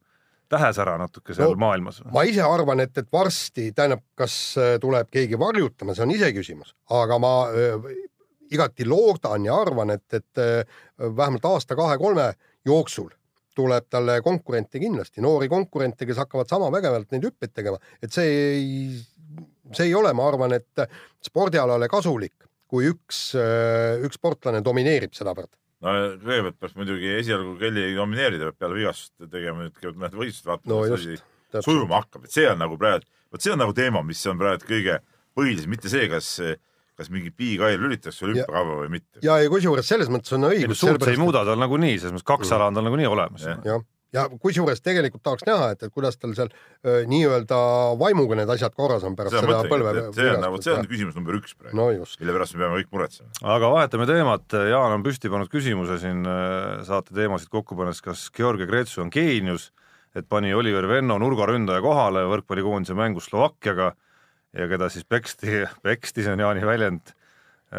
tähesära natuke seal No, no, maailmas? ma ise arvan, et, et varsti, tähendab, kas äh, tuleb keegi varjutama, see on iseküsimus, aga ma äh, igati loodan ja arvan, et, et äh, vähemalt aasta-kahe-kolme jooksul tuleb talle konkurente kindlasti, noori konkurente, kes hakkavad sama vägevalt neid hüppeid tegema, et see ei, see ei ole, ma arvan, et spordialale kasulik, kui üks, üks sportlane domineerib sedavõrd. no kõigepealt peaks muidugi esialgu Kelly domineerida, peab peale vigastust tegema nüüd mõned võistlused vaatama No kuidas just, asi sujuma hakkab, et see on nagu praegu, vot see on nagu teema, mis on praegu kõige põhilisem, mitte see, kas, kas mingi piikair lülitatakse olümpiakava või mitte. ja, ja kusjuures selles mõttes on õigus. suurt see ei muuda tal nagunii, selles mõttes kaks ala on tal nagunii olemas. Jah. Ja kusjuures tegelikult tahaks näha, et, et kuidas tal seal nii-öelda vaimuga need asjad korras on pärast seda seda põlve. see on nagu, see on küsimus number üks praegu no just, mille pärast me peame kõik muretsema. aga vahetame teemat, Jaan on püsti pannud küsimuse siin saate teemasid kokku pannes, kas Georgi Kretsu on geenius, et pani Oliver Venno nurgaründaja kohale võrkpallikoondise mängus Slovakkiaga ja keda siis peksti, peksti, see on Jaani väljend,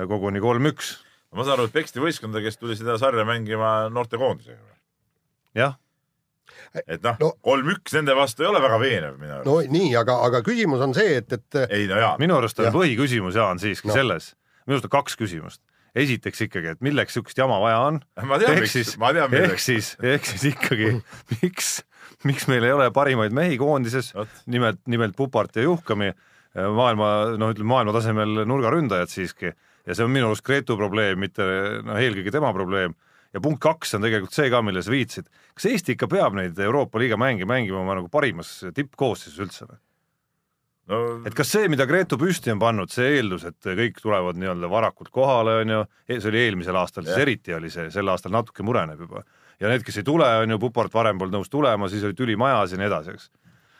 koguni kolm-üks. ma saan aru, et Peksti võistkonda, kes tuli seda sarja mängima noortekoondisega. jah, et noh No- kolm-üks nende vastu ei ole väga veenev minu arust. No nii, aga, aga küsimus on see, et, et ei no jaa, minu arust on Jah. põhiküsimus, Jaan, siiski No. selles, minu arust on kaks küsimust. esiteks ikkagi, et milleks niisugust jama vaja on? Ehk siis, ehk siis, ehk siis ikkagi miks, miks meil ei ole parimaid mehi koondises? Nimelt, nimelt Pupart ja Juhkami, maailma, noh, ütleme maailma tasemel nurgaründajad siiski. Ja see on minu arust Gretu probleem, mitte noh, eelkõige tema probleem. Ja punkt kaks on tegelikult see ka, millele sa viitasid. Kas Eesti ikka peab neid Euroopa liiga mänge mängima oma nagu parimas tippkoosseisus üldse või? no et kas see, mida Gretu püsti on pannud, see eeldus, et kõik tulevad nii-öelda varakult kohale, on ju, see oli eelmisel aastal, siis eriti oli see, sel aastal natuke mureneb juba. ja need, kes ei tule, on ju, Pupart varem polnud nõus tulema, siis oli tüli majas ja nii edasi, eks.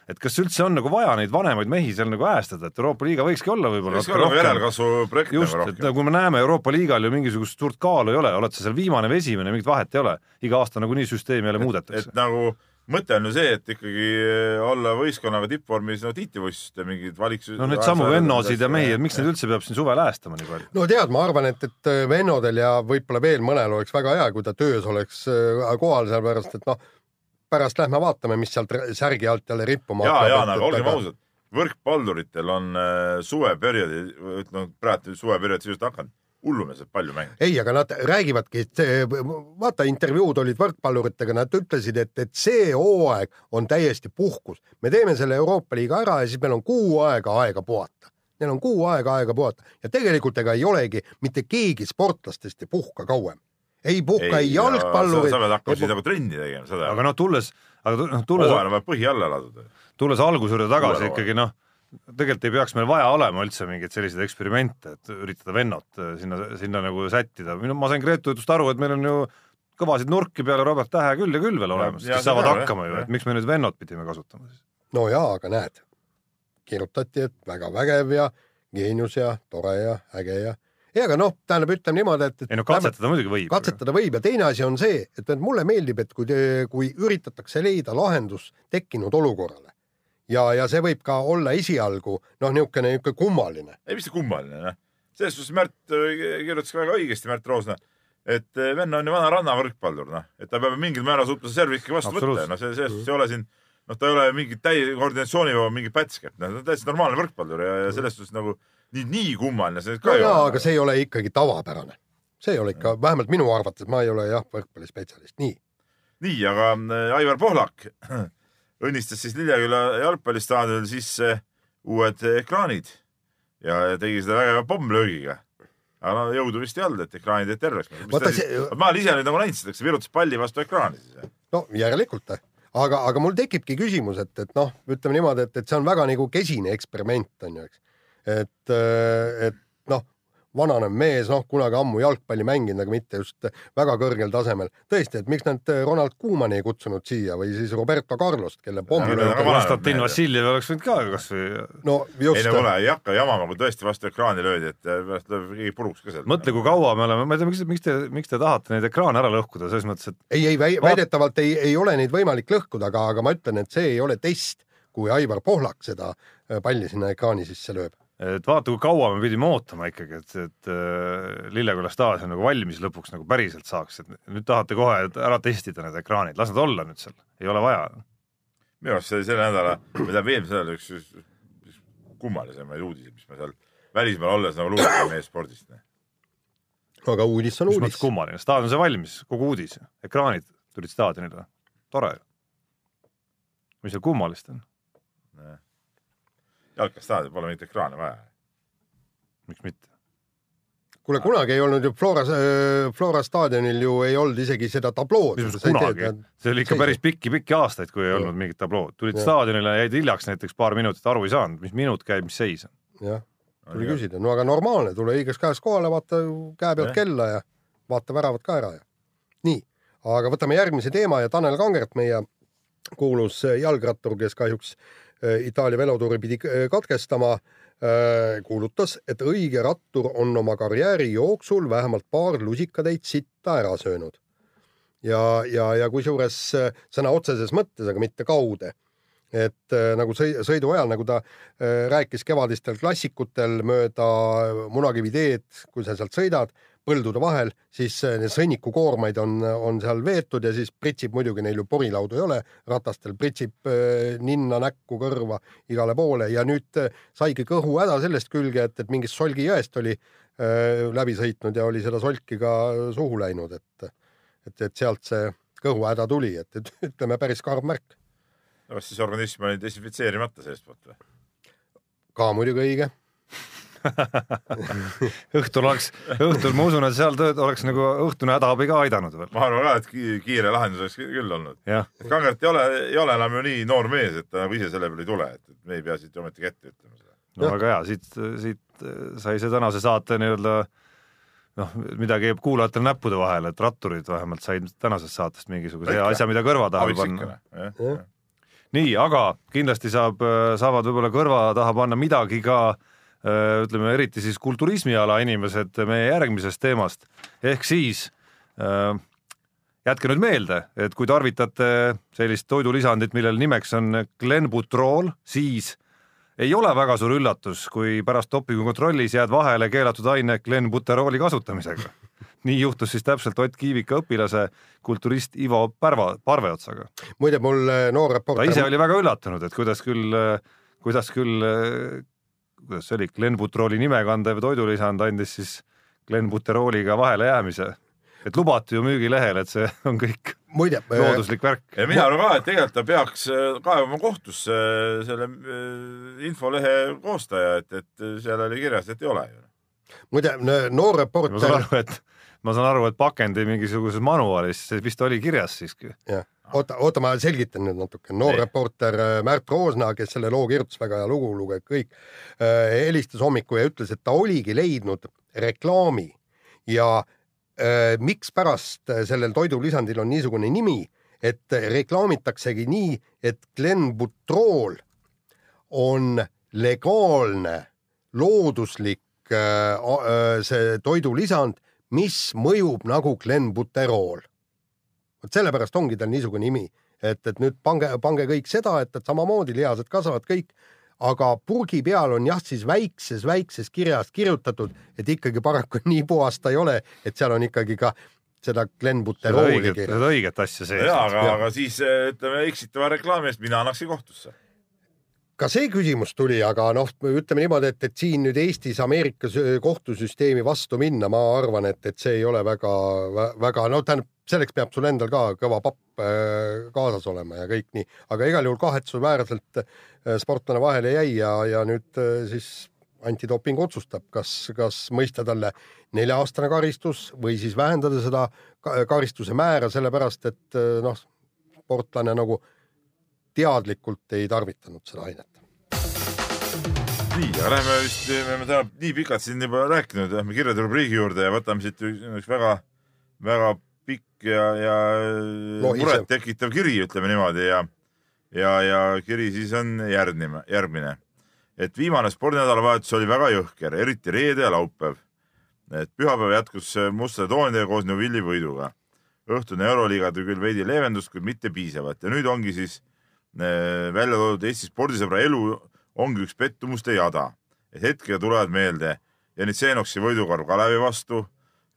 Et kas üldse on nagu vaja neid vanemaid mehi seal nagu äästada, et Euroopa liiga võikski olla võib-olla võiks olla nagu järelkasvu projekt just, nagu et kui me näeme Euroopa liigal ju mingisugust suurt kaalu ei ole, oled sa seal viimane või esimene, mingit vahet ei ole. iga aasta nagunii süsteemi jälle muudetakse et. nagu mõte on ju see, et ikkagi olla võistkonnaga tippvormis no tiitlivõistluste mingid valikus. no neid samu vennosid ja mehi, et miks neid üldse peab siin suvel äästama nii palju? no tead, ma arvan, et, et vennodel ja võib-olla veel mõnel oleks väga hea, kui ta töös oleks äh, kohal, sellepärast et noh, pärast lähme vaatame, mis sealt särgi alt jälle rippuma ja, ja, et- aga olgem aga- ausad, võrkpalluritel on äh, suveperioodi, ütleme praegu suveperiood sisuliselt hakanud, hullumeelselt palju mänge. ei, aga nad räägivadki, et vaata intervjuud olid võrkpalluritega, nad ütlesid, et, et see hooaeg on täiesti puhkus. me teeme selle Euroopa liiga ära ja siis meil on kuu aega aega puhata. Neil on kuu aega aega puhata ja tegelikult ega ei olegi mitte keegi sportlastest ei puhka kauem. Ei puhka ei, ei jalgpallurid sa pead hakkama siis nagu trenni tegema, seda. aga noh, tulles, aga noh, tulles hooajal on vaja põhi alla laduda. tulles alguse juurde tagasi Uuele ikkagi noh, tegelikult ei peaks meil vaja olema üldse mingeid selliseid eksperimente, et üritada vennot äh, sinna, sinna nagu sättida. minu, ma sain Gretu jutust aru, et meil on ju kõvasid nurki peale Robert Tähe küll ja küll veel olemas, kes saavad jah, hakkama ju, et miks me nüüd vennot pidime kasutama siis? no jaa, aga näed, kirjutati, et väga vägev ja geenius ja tore ja äge ja, ei aga noh, tähendab, ütleme niimoodi, et, et ei no katsetada muidugi võib. katsetada võib ja teine asi on see, et, mulle meeldib, et kui, kui üritatakse leida lahendus tekkinud olukorrale ja, ja see võib ka olla esialgu noh, niisugune, niisugune kummaline. ei, mis see kummaline, noh. selles suhtes Märt äh, kirjutas ka väga õigesti, Märt Roosna, et äh, venna on ju vana rannavõrkpallur, noh, et ta peab mingil määral suutma servi ikkagi vastu võtta noh, see, selles suhtes ei ole siin, noh, ta ei ole mingi täie koordinatsioonivaba mingi pätsk, et noh, ta on täiesti normaalne võrkpallur ja, ja selles suhtes nagu nii, nii kummaline see ka no ei ole. aga see ei ole ikkagi tavapärane. see ei ole ikka, vähemalt minu arvates, ma ei ole jah, võrkpallispetsialist, nii. nii, aga äh, Aivar Pohlak *clears throat* õnnistas siis Lilleküla jalgpallistaadionil sisse uued ekraanid ja tegi seda väga pommlöögiga. aga no jõudu vist ei olnud, et ekraanid jäid terveks. See- ma olen ise nüüd nagu näinud seda, kas virutas palli vastu ekraani siis. no järelikult, aga, aga mul tekibki küsimus, et, et noh, ütleme niimoodi, et, et see on väga nagu kesine eksperiment on ju, eks. et, et noh, vananev mees, noh, kunagi ammu jalgpalli mänginud, aga mitte just väga kõrgel tasemel. tõesti, et miks nad Ronald Koemani ei kutsunud siia või siis Roberto Carlost, kelle pommi aga Konstantin. Vassiljev oleks võinud ka kasvõi no ei just no kuule, ei hakka jamama, kui tõesti vastu ekraani löödi, et äh, pärast lööb keegi puruks ka seal. mõtle, kui kaua me oleme, ma ei tea, miks, miks te, miks te tahate neid ekraane ära lõhkuda, selles mõttes, et ei, ei väi- väidetavalt ei, ei ole neid võimalik lõhkuda, aga, aga ma ütlen, et see ei ole test, kui Aivar Pohlak seda äh, palli sinna ekraani sisse lööb. Et vaata, kui kaua me pidime ootama ikkagi, et, et äh, Lilleküla staadion nagu valmis lõpuks nagu päriselt saaks, et nüüd tahate kohe ära testida need ekraanid, las nad olla nüüd seal, ei ole vaja. minu arust see oli selle nädala, või tähendab eelmise nädala üks, üks, kummalisemaid uudiseid, mis me seal välismaal olles nagu lugesime meie spordist. aga uudis on mis uudis. kummaline, staadion sai valmis, kogu uudis, ekraanid tulid staadionile, tore. Mis seal kummalist on, jalkastaadion pole mingit ekraani vaja. miks mitte? kuule, kunagi ei olnud ju Flora, Flora staadionil ju ei olnud isegi seda tablood. kunagi, see oli ikka päris pikki-pikki aastaid, kui ei olnud mingit tablood, tulid Jah. staadionile, jäid hiljaks näiteks paar minutit, aru ei saanud, mis minut käib, mis seis on. jah, tuli küsida, no aga normaalne, tule õiges käes kohale, vaata käe pealt Jah. kella ja vaata väravad ka ära ja nii, aga võtame järgmise teema ja Tanel Kangert, meie kuulus jalgrattur, kes kahjuks äh, Itaalia velotuuri pidi äh, katkestama, kuulutas, et õige rattur on oma karjääri jooksul vähemalt paar lusikatäit sitta ära söönud. ja, ja, ja kusjuures äh, sõna otseses mõttes, aga mitte kaude et äh, nagu sõi- sõidu ajal, nagu ta äh, rääkis kevadistel klassikutel mööda Munakivi teed, kui sa sealt sõidad põldude vahel, siis äh, need sõnnikukoormaid on, on seal veetud ja siis pritsib muidugi neil ju porilaudu ei ole, ratastel pritsib äh, ninna, näkku, kõrva igale poole ja nüüd äh, saigi kõhuhäda sellest külge, et, et mingist Solgi jõest oli äh, läbi sõitnud ja oli seda solki ka suhu läinud, et et, et sealt see kõhuhäda tuli, et, et *laughs* ütleme päris karm märk. kas siis organism oli desinfitseerimata sellest poolt või? ka muidugi õige *laughs* õhtul oleks, õhtul ma usun, et seal tööd oleks nagu õhtune hädaabi ka aidanud veel. ma arvan ka, et ki- kiire lahendus oleks kü- küll olnud. Kangert ei ole, ei ole enam ju nii noor mees, et ta nagu ise selle peale ei tule, et, me ei pea siit ju ometigi ette ütlema seda. no väga hea, siit, siit äh, sai see tänase saate nii-öelda noh, midagi jääb kuulajatele näppude vahele, et ratturid vähemalt said tänasest saatest mingisuguse hea asja, mida kõrva taha panna. nii, aga kindlasti saab, saavad võib-olla kõrva taha panna midagi ka öö, ütleme eriti siis kulturismiala inimesed meie järgmisest teemast ehk siis öö, jätke nüüd meelde, et kui tarvitate sellist toidulisandit, millel nimeks on Glenbutrol, siis ei ole väga suur üllatus, kui pärast dopingukontrollis jääd vahele keelatud aine Glenbuterooli kasutamisega. nii juhtus siis täpselt Ott Kiivika õpilase kulturist Ivo Pärva, Parveotsaga muide, mul äh, noor ta reporter ise oli väga üllatunud, et kuidas küll, kuidas küll, kuidas see oli, Glenbuterooli nime kandev toidulisand andis siis Glenbuterooliga vahele jäämise. et lubati ju müügilehel, et see on kõik muide, *laughs* looduslik värk. ja mina arvan ka, et tegelikult ta peaks äh, kaevama kohtusse äh, selle äh, infolehe koostaja, et, et seal oli kirjas, et ei ole ju. muide, noor ma saan reporter, aru, et ma saan aru, et pakendi mingisuguses manuaalis see vist oli kirjas siiski. jah, oota, oota, ma selgitan nüüd natuke. noor Nii. reporter äh, Märt Roosna, kes selle loo kirjutas, väga hea lugu, lugege kõik, helistas hommikul ja ütles, et ta oligi leidnud reklaami ja äh, mikspärast sellel toidulisandil on niisugune nimi, et reklaamitaksegi nii, et Glenbutrol on legaalne looduslik äh, äh, see toidulisand, mis mõjub nagu Glenbuterol. Vot sellepärast ongi tal niisugune nimi, et, et nüüd pange, pange kõik seda, et, et samamoodi lihased kasvavad kõik, aga purgi peal on jah, siis väikses, väikses kirjas kirjutatud, et ikkagi paraku *laughs* nii puhas ta ei ole, et seal on ikkagi ka seda seda Glenbuterooli õiget, asja sees. jaa, aga aga siis äh, ütleme eksitava reklaami eest mina annaksin kohtusse. Ka see küsimus tuli, aga noh, ütleme niimoodi, et, et siin nüüd Eestis Ameerika sü- kohtusüsteemi vastu minna, ma arvan, et, et see ei ole väga, väga, no tähendab, selleks peab sul endal ka kõva papp äh, kaasas olema ja kõik nii, aga igal juhul kahetsusväärselt äh, sportlane vahele jäi ja, ja nüüd äh, siis antidoping otsustab, kas, kas mõista talle nelja-aastane karistus või siis vähendada seda ka- karistuse määra, sellepärast et noh, sportlane nagu teadlikult ei tarvitanud seda ainet. nii, aga lähme vist, me oleme täna nii pikalt siin juba rääkinud, lähme kirjade rubriigi juurde ja võtame siit üks väga, väga pikk ja, ja Lohisev. murettekitav kiri, ütleme niimoodi ja, ja, ja kiri siis on järgnima, järgmine. et viimane spordinädalavahetus oli väga jõhker, eriti reede ja laupäev. et pühapäev jätkus mustade toonidega koos Neuvilli võiduga. õhtune Euroliiga tõi küll veidi leevendust, kuid mitte piisavalt ja nüüd ongi siis välja toodud Eesti spordisõbra elu ongi üks pettumuste jada, et hetkega tulevad meelde. Janitsenoksi võidukorv Kalevi vastu,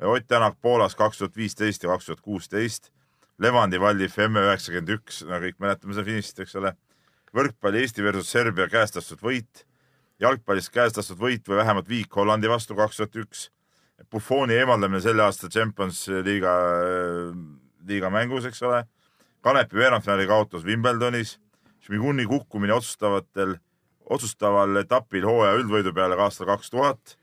Ott Tänak Poolas kaks tuhat viisteist ja kaks tuhat kuusteist, Levandi Valliv M üheksakümmend üks, no kõik mäletame seda finišit, eks ole, võrkpalli Eesti versus Serbia käest lastud võit, jalgpallis käest lastud võit või vähemalt viik Hollandi vastu kaks tuhat üks, Buffoni eemaldamine selle aasta Champions liiga, liiga mängus, eks ole, Kanepi veerandfinaali kaotus Wimbledonis, Šmiguni kukkumine otsustavatel, otsustaval etapil hooaja üldvõidu peale ka aastal kaks tuhat.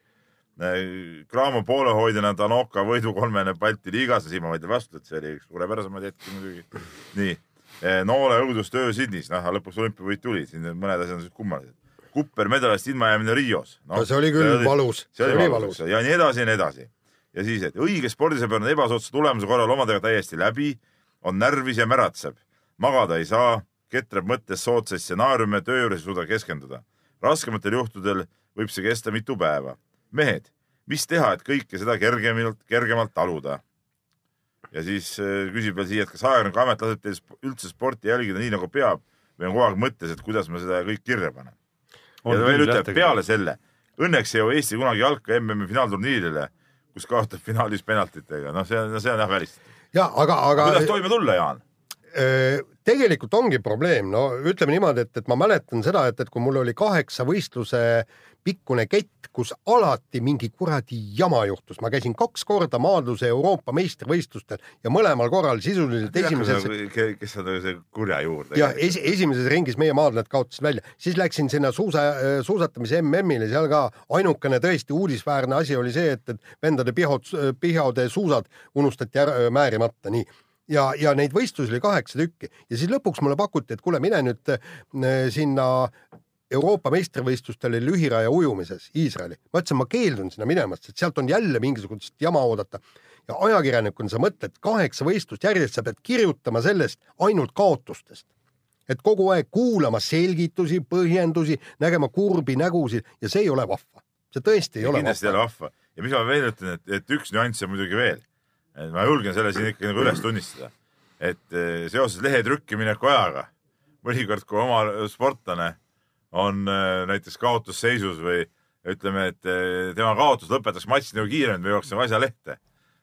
Cramo poolehoidjana Danoka võidu kolmene Balti liigas ja siin ma vaidlen vastu, et see oli üks suurepärasemaid hetki muidugi. nii, noole õudustöö Sydneys, noh lõpuks olümpiavõit tuli, siin mõned asjad on kummalised. Kupper medalist ilmajäämine Rios. No, no see oli küll valus, see oli valus. ja nii edasi ja nii edasi. ja siis, et õige spordisõber on ebasoodsa tulemuse korral omadega täiesti läbi, on närvis ja märatseb, magada ei saa, ketrab mõttes soodsaid stsenaariume, töö juures ei suuda keskenduda. raskematel juhtudel võib see kesta mitu päeva. mehed, mis teha, et kõike seda kergemalt, kergemalt taluda? ja siis äh, küsib veel siia, et kas ajakirjanikuamet laseb teil üldse sporti jälgida nii nagu peab või on kogu aeg mõttes, et kuidas me seda kõik kirja paneme? ja ta veel ütleb peale selle, õnneks ei jõua Eesti kunagi jalka MM-i finaalturniirile, kus kaotab finaalis penaltitega, noh, see on, see on jah välistatud. ja aga, aga kuidas toime tulla, Jaan? Tegelikult ongi probleem, no ütleme niimoodi, et, et ma mäletan seda, et, et kui mul oli kaheksa võistluse pikkune kett, kus alati mingi kuradi jama juhtus, ma käisin kaks korda maadluse Euroopa meistrivõistlustel ja mõlemal korral sisuliselt esimeses kes see kurja juurde? ja es, esimeses ringis meie maadlejad kaotasid välja, siis läksin sinna suusa, suusatamise MM-ile, seal ka ainukene tõesti uudisväärne asi oli see, et, et vendade pihod, pihode suusad unustati ära määrimata, nii ja, ja neid võistlusi oli kaheksa tükki ja siis lõpuks mulle pakuti, et kuule, mine nüüd äh, sinna Euroopa meistrivõistlustele lühiraja ujumises Iisraeli. ma ütlesin, ma keeldun sinna minemast, sest sealt on jälle mingisugust jama oodata. ja ajakirjanikuna sa mõtled kaheksa võistlust järjest, sa pead kirjutama sellest ainult kaotustest. et kogu aeg kuulama selgitusi, põhjendusi, nägema kurbi nägusid ja see ei ole vahva. see tõesti ei ole kindlasti ei vahva ole. vahva ja mis ma veel ütlen, et, et üks nüanss on muidugi veel. Ma julgen selle siin ikkagi nagu üles tunnistada, et eh, seoses lehe trükkimineku ajaga mõnikord, kui oma sportlane on eh, näiteks kaotusseisus või ütleme, et eh, tema kaotus lõpetaks matši nagu kiiremini või jooks nagu asja lehte,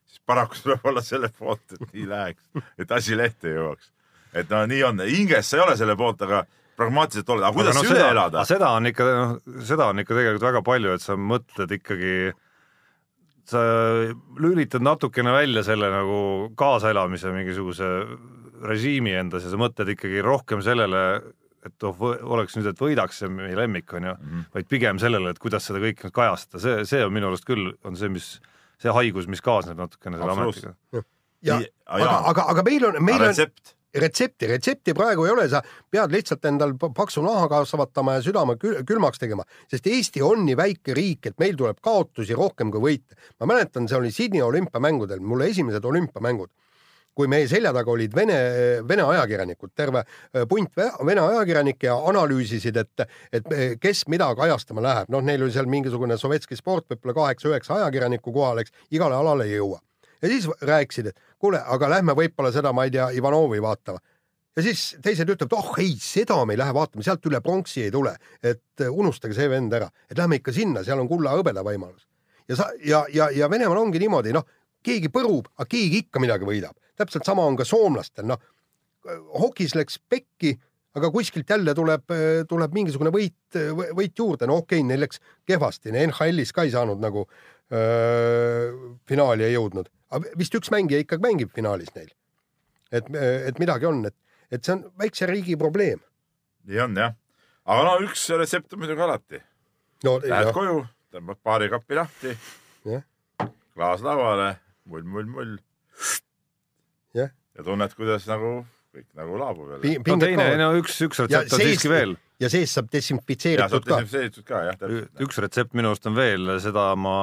siis paraku tuleb olla selle poolt, et nii läheks, et asi lehte jõuaks. et no nii on, hinges sa ei ole selle poolt, aga pragmaatiliselt oled, aga kuidas no, no, üle seda, elada? seda on ikka, noh, seda on ikka tegelikult väga palju, et sa mõtled ikkagi, sa lülitad natukene välja selle nagu kaasaelamise mingisuguse režiimi endas ja sa mõtled ikkagi rohkem sellele, et oh, oleks nüüd, et võidaks see meie lemmik, on ju mm, -hmm. vaid pigem sellele, et kuidas seda kõike nüüd kajastada, see, see on minu arust küll, on see, mis, see haigus, mis kaasneb natukene selle ametiga. aga aga, aga meil on, meil on retsept, retsepti, retsepti praegu ei ole, sa pead lihtsalt endal paksu naha kasvatama ja südame kül- külmaks tegema, sest Eesti on nii väike riik, et meil tuleb kaotusi rohkem kui võite. ma mäletan, see oli Sydney olümpiamängudel, mulle esimesed olümpiamängud, kui meie selja taga olid vene, vene ajakirjanikud, terve äh, punt ve- vene ajakirjanikke ja analüüsisid, et, et eh, kes mida kajastama läheb, noh, neil oli seal mingisugune Sovetski sport, võib-olla kaheksa-üheksa ajakirjanikku kohal, eks, igale alale ei jõua. Ja siis rääkisid, et kuule, aga lähme võib-olla seda, ma ei tea, Ivanovi vaatama. ja siis teised ütlevad, oh ei, seda me ei lähe vaatama, sealt üle pronksi ei tule, et eh, unustage see vend ära, et lähme ikka sinna, seal on kulla-hõbeda võimalus. ja sa ja, ja, ja Venemaal ongi niimoodi, noh, keegi põrub, aga keegi ikka midagi võidab. täpselt sama on ka soomlastel, noh, hokis läks pekki, aga kuskilt jälle tuleb, tuleb mingisugune võit, võit juurde, no okei okay,, neil läks kehvasti, NHL-is ka ei saanud nagu öö, finaali ei jõudnud, aga vist üks mängija ikkagi mängib finaalis neil. et, et midagi on, et, et see on väikse riigi probleem. nii on jah. aga no üks retsept on muidugi alati. no Lähed jah, koju, tõmbad paari kappi lahti, jah, klaas lauale, mull, mull, mull jah, ja tunned, kuidas nagu kõik nagu laabub jälle. No teine, no üks, üks Ja retsept on seest- siiski veel. ja sees saab ja saab desinfitseeritud ka. desinfitseeritud ka jah, täpselt. üks retsept minu arust on veel, seda ma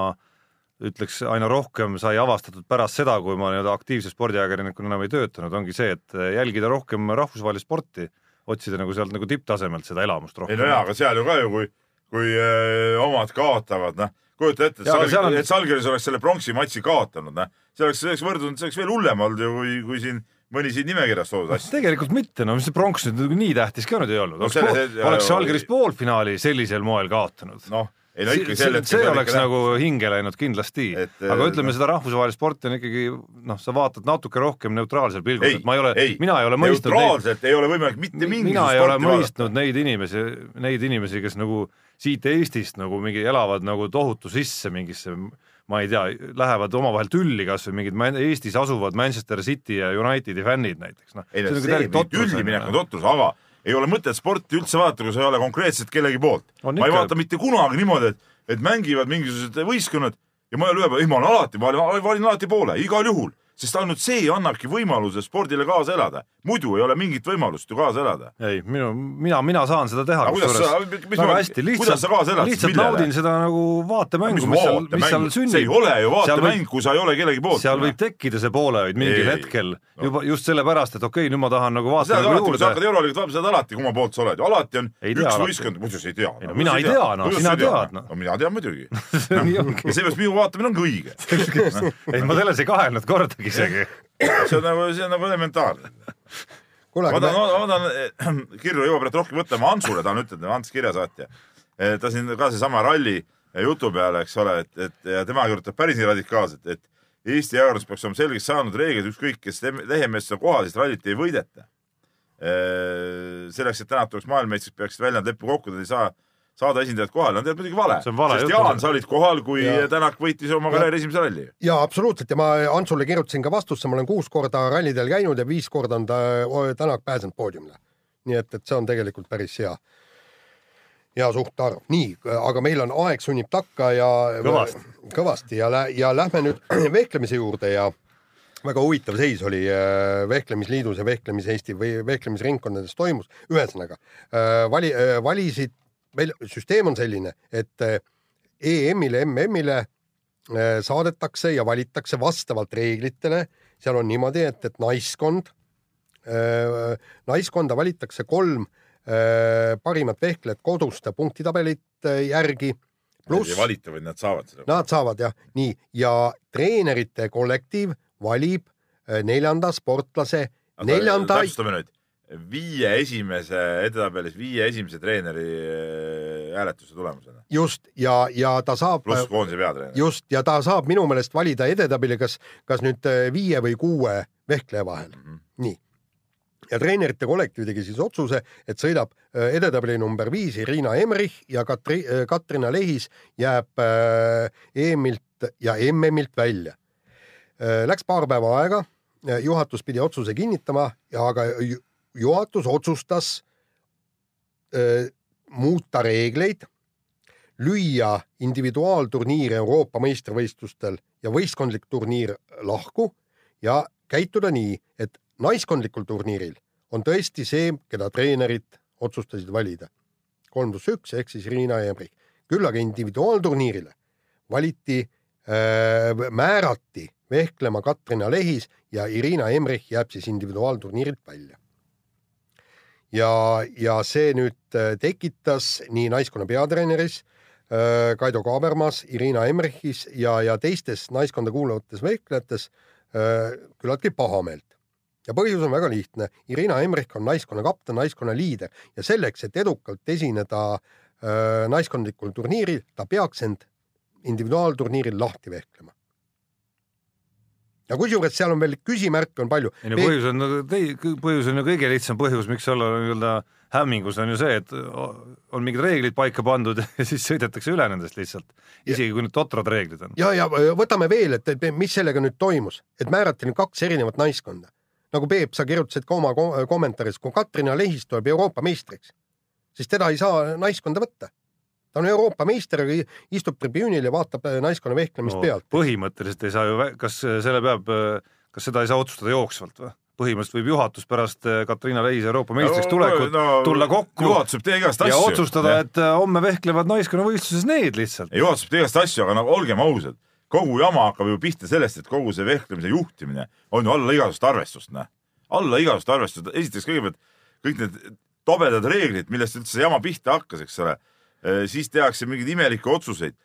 ütleks aina rohkem sai avastatud pärast seda, kui ma nii-öelda aktiivse spordiajakirjanikuna enam ei töötanud, ongi see, et jälgida rohkem rahvusvahelist sporti, otsida nagu sealt nagu tipptasemelt seda elamust ei rohkem. no jaa, aga seal ju ka ju, kui, kui öö, omad kaotavad, noh, kujuta ette, et Jaa, aga seal Salg- on- et Salgeris oleks selle pronksi matši kaotanud, noh, see oleks, see oleks võrdunud, see oleks veel hullem olnud ju, kui, kui siin mõni siin nimekirjas toodud asja. tegelikult mitte, no mis see pronks nüüd nagu nii tähtis ka nüüd ei olnud, No oleks, selle- pool, see- oleks Žalgiris poolfinaali sellisel moel kaotanud. noh, ei no ikka see, sel see, see oleks nagu hinge läinud kindlasti, aga eh, ütleme noh. seda rahvusvahelist sporti on ikkagi noh, sa vaatad natuke rohkem neutraalsel pilgul, et ma ei ole, mina ei ole mõistnud neid, neutraalselt ei ole võimalik mitte mingisugust mina ei ole sporti vaadata. mõistnud neid inimesi, neid inimesi, kes nagu siit Eestist nagu mingi elavad nagu tohutu sisse mingisse ma ei tea, lähevad omavahel tülli kas või mingid Eestis asuvad Manchester City ja Unitedi fännid näiteks, noh. ei no see tülli minek on totrus, aga ei ole mõtet sporti üldse vaadata, kui sa ei ole konkreetselt kellegi poolt. Ma ei vaata mitte kunagi niimoodi, et, et mängivad mingisugused võistkonnad ja ma ei ole ühe peale, ei ma olen alati, ma valin alati poole, igal juhul, sest ainult see annabki võimaluse spordile kaasa elada. muidu ei ole mingit võimalust ju kaasa elada. ei, minu, mina, mina saan seda teha. Väga ma- hästi, lihtsalt lihtsalt naudin seda nagu vaatemängu, mis mis seal, mis seal, sünnib. see ei ole ju vaatemäng kui sa ei ole kellegi poolt. seal võib tekkida see poolehoid mingil Ei, hetkel no. juba just sellepärast, et okei okay,, nüüd ma tahan nagu vaatama alati, kui sa hakkad juurde. euroliigat vaatama, sa tead alati, kumma poolt sa oled ju, alati on Ei üks võistkond, muidu sa ei tea. No mina ei tea, no, sina tead, noh. no mina tean muidugi. *laughs* *laughs* ja. seepärast minu vaatamine ongi õige. *laughs* ei, ma selles ei kahelnud kordagi *laughs* isegi. see on nagu, see on nagu elementaarne. ma tahan, *clears throat* kirju jõuab praegu rohkem võtta, ma Ansule tahan ütelda, Ants kirjasaatja. ta siin ka seesama ralli jutu peale, eks ole, et, et ja tema kirjutab päris nii radikaalselt, et Eesti jääkarus peaks olema selgeks saanud reeglid, ükskõik kes tem- lehemeestena kohal, siis rallit ei võideta. selleks, et täna tuleks maailmameistriks, peaksid välja leppu kokku, nad ei saa saada esindajad kohale, tead muidugi vale. See on vale sest. Jaan, sa olid kohal, kui Ja. Tänak võitis oma karjääri esimese ralli. ja absoluutselt ja ma Antsule kirjutasin ka vastusse, ma olen kuus korda rallidel käinud ja viis korda on ta Tänak pääsenud poodiumile. nii et, et see on tegelikult päris hea, hea suhtarv. nii, aga meil on aeg sunnib takka ja Kõvasti. kõvasti ja, ja lähme nüüd *clears throat* vehklemise juurde ja väga huvitav seis oli äh, Vehklemisliidus ja Vehklemis Eesti või vehklemisringkondades toimus. ühesõnaga äh, vali, valisid, meil süsteem on selline, et EM-ile, MM-ile äh, saadetakse ja valitakse vastavalt reeglitele. seal on niimoodi, et, et naiskond, naiskonda valitakse kolm parimat vehklejat koduste punktitabelite järgi. ei pluss valita, vaid nad saavad seda. Nad saavad jah, nii ja treenerite kollektiiv valib neljanda sportlase, neljanda, täpsustame nüüd, viie esimese edetabelis viie esimese treeneri äh, hääletuse tulemusena, just ja, ja ta saab pluss koondise peatreener. just ja ta saab minu meelest valida edetabeli, kas, kas nüüd äh, viie või kuue vehkleja vahel mm. -hmm. nii. ja treenerite kollektiiv tegi siis otsuse, et sõidab äh, edetabeli number viis Irina Emrich ja Katri, Katrina Lehis jääb EM-ilt ja MM-ilt välja. Läks paar päeva aega, juhatus pidi otsuse kinnitama ja aga juhatus otsustas öö, muuta reegleid, lüüa individuaalturniir Euroopa meistrivõistlustel ja võistkondlik turniir lahku ja käituda nii, et naiskondlikul turniiril on tõesti see, keda treenerid otsustasid valida. kolm pluss üks ehk siis Riina Emrich. küll aga individuaalturniirile valiti äh,, määrati vehklema Katrina Lehis ja Irina Emrich jääb siis individuaalturniirilt välja. ja, ja see nüüd äh, tekitas nii naiskonna peatreeneris äh, Kaido Kaabermas, Irina Emrichis ja, ja teistes naiskonda kuuluvates vehklejates äh, küllaltki pahameelt. ja põhjus on väga lihtne. Irina Emrich on naiskonna kapten, naiskonna liider ja selleks, et edukalt esineda naiskondlikul turniiril, ta peaks end individuaalturniiril lahti vehklema. Ja kusjuures seal on veel küsimärke on palju. ei no põhjus on, põhjus on ju kõige lihtsam põhjus, miks olla nii-öelda hämmingus on ju see, et on mingid reeglid paika pandud *laughs* ja siis sõidetakse üle nendest lihtsalt, isegi kui need totrad reeglid on. ja, ja võtame veel, et, mis sellega nüüd toimus, et määrati nüüd kaks erinevat naiskonda. nagu Peep, sa kirjutasid ka oma ko- kommentaaris, kui Katrina Lehis tuleb Euroopa meistriks, siis teda ei saa naiskonda võtta. Ta on Euroopa meister, aga istub tribüünil ja vaatab äh, naiskonna vehklemist no, pealt. põhimõtteliselt ei saa ju, kas selle peab, kas seda ei saa otsustada jooksvalt või? põhimõtteliselt võib juhatus pärast äh, Katriina Leis Euroopa meistriks tulekut no, tulla kokku juhatus võib teha igast ja asju. otsustada, et äh, homme vehklevad naiskonnavõistluses need lihtsalt. juhatus võib teha igast asju, aga no olgem ausad, kogu jama hakkab ju pihta sellest, et kogu see vehklemise juhtimine on ju alla igasugust arvestust, noh. alla igasugust arvestust, esiteks kõigepealt kõik need tobedad reeglid, millest üldse see jama pihta hakkas, eks ole. Siis tehakse mingeid imelikke otsuseid.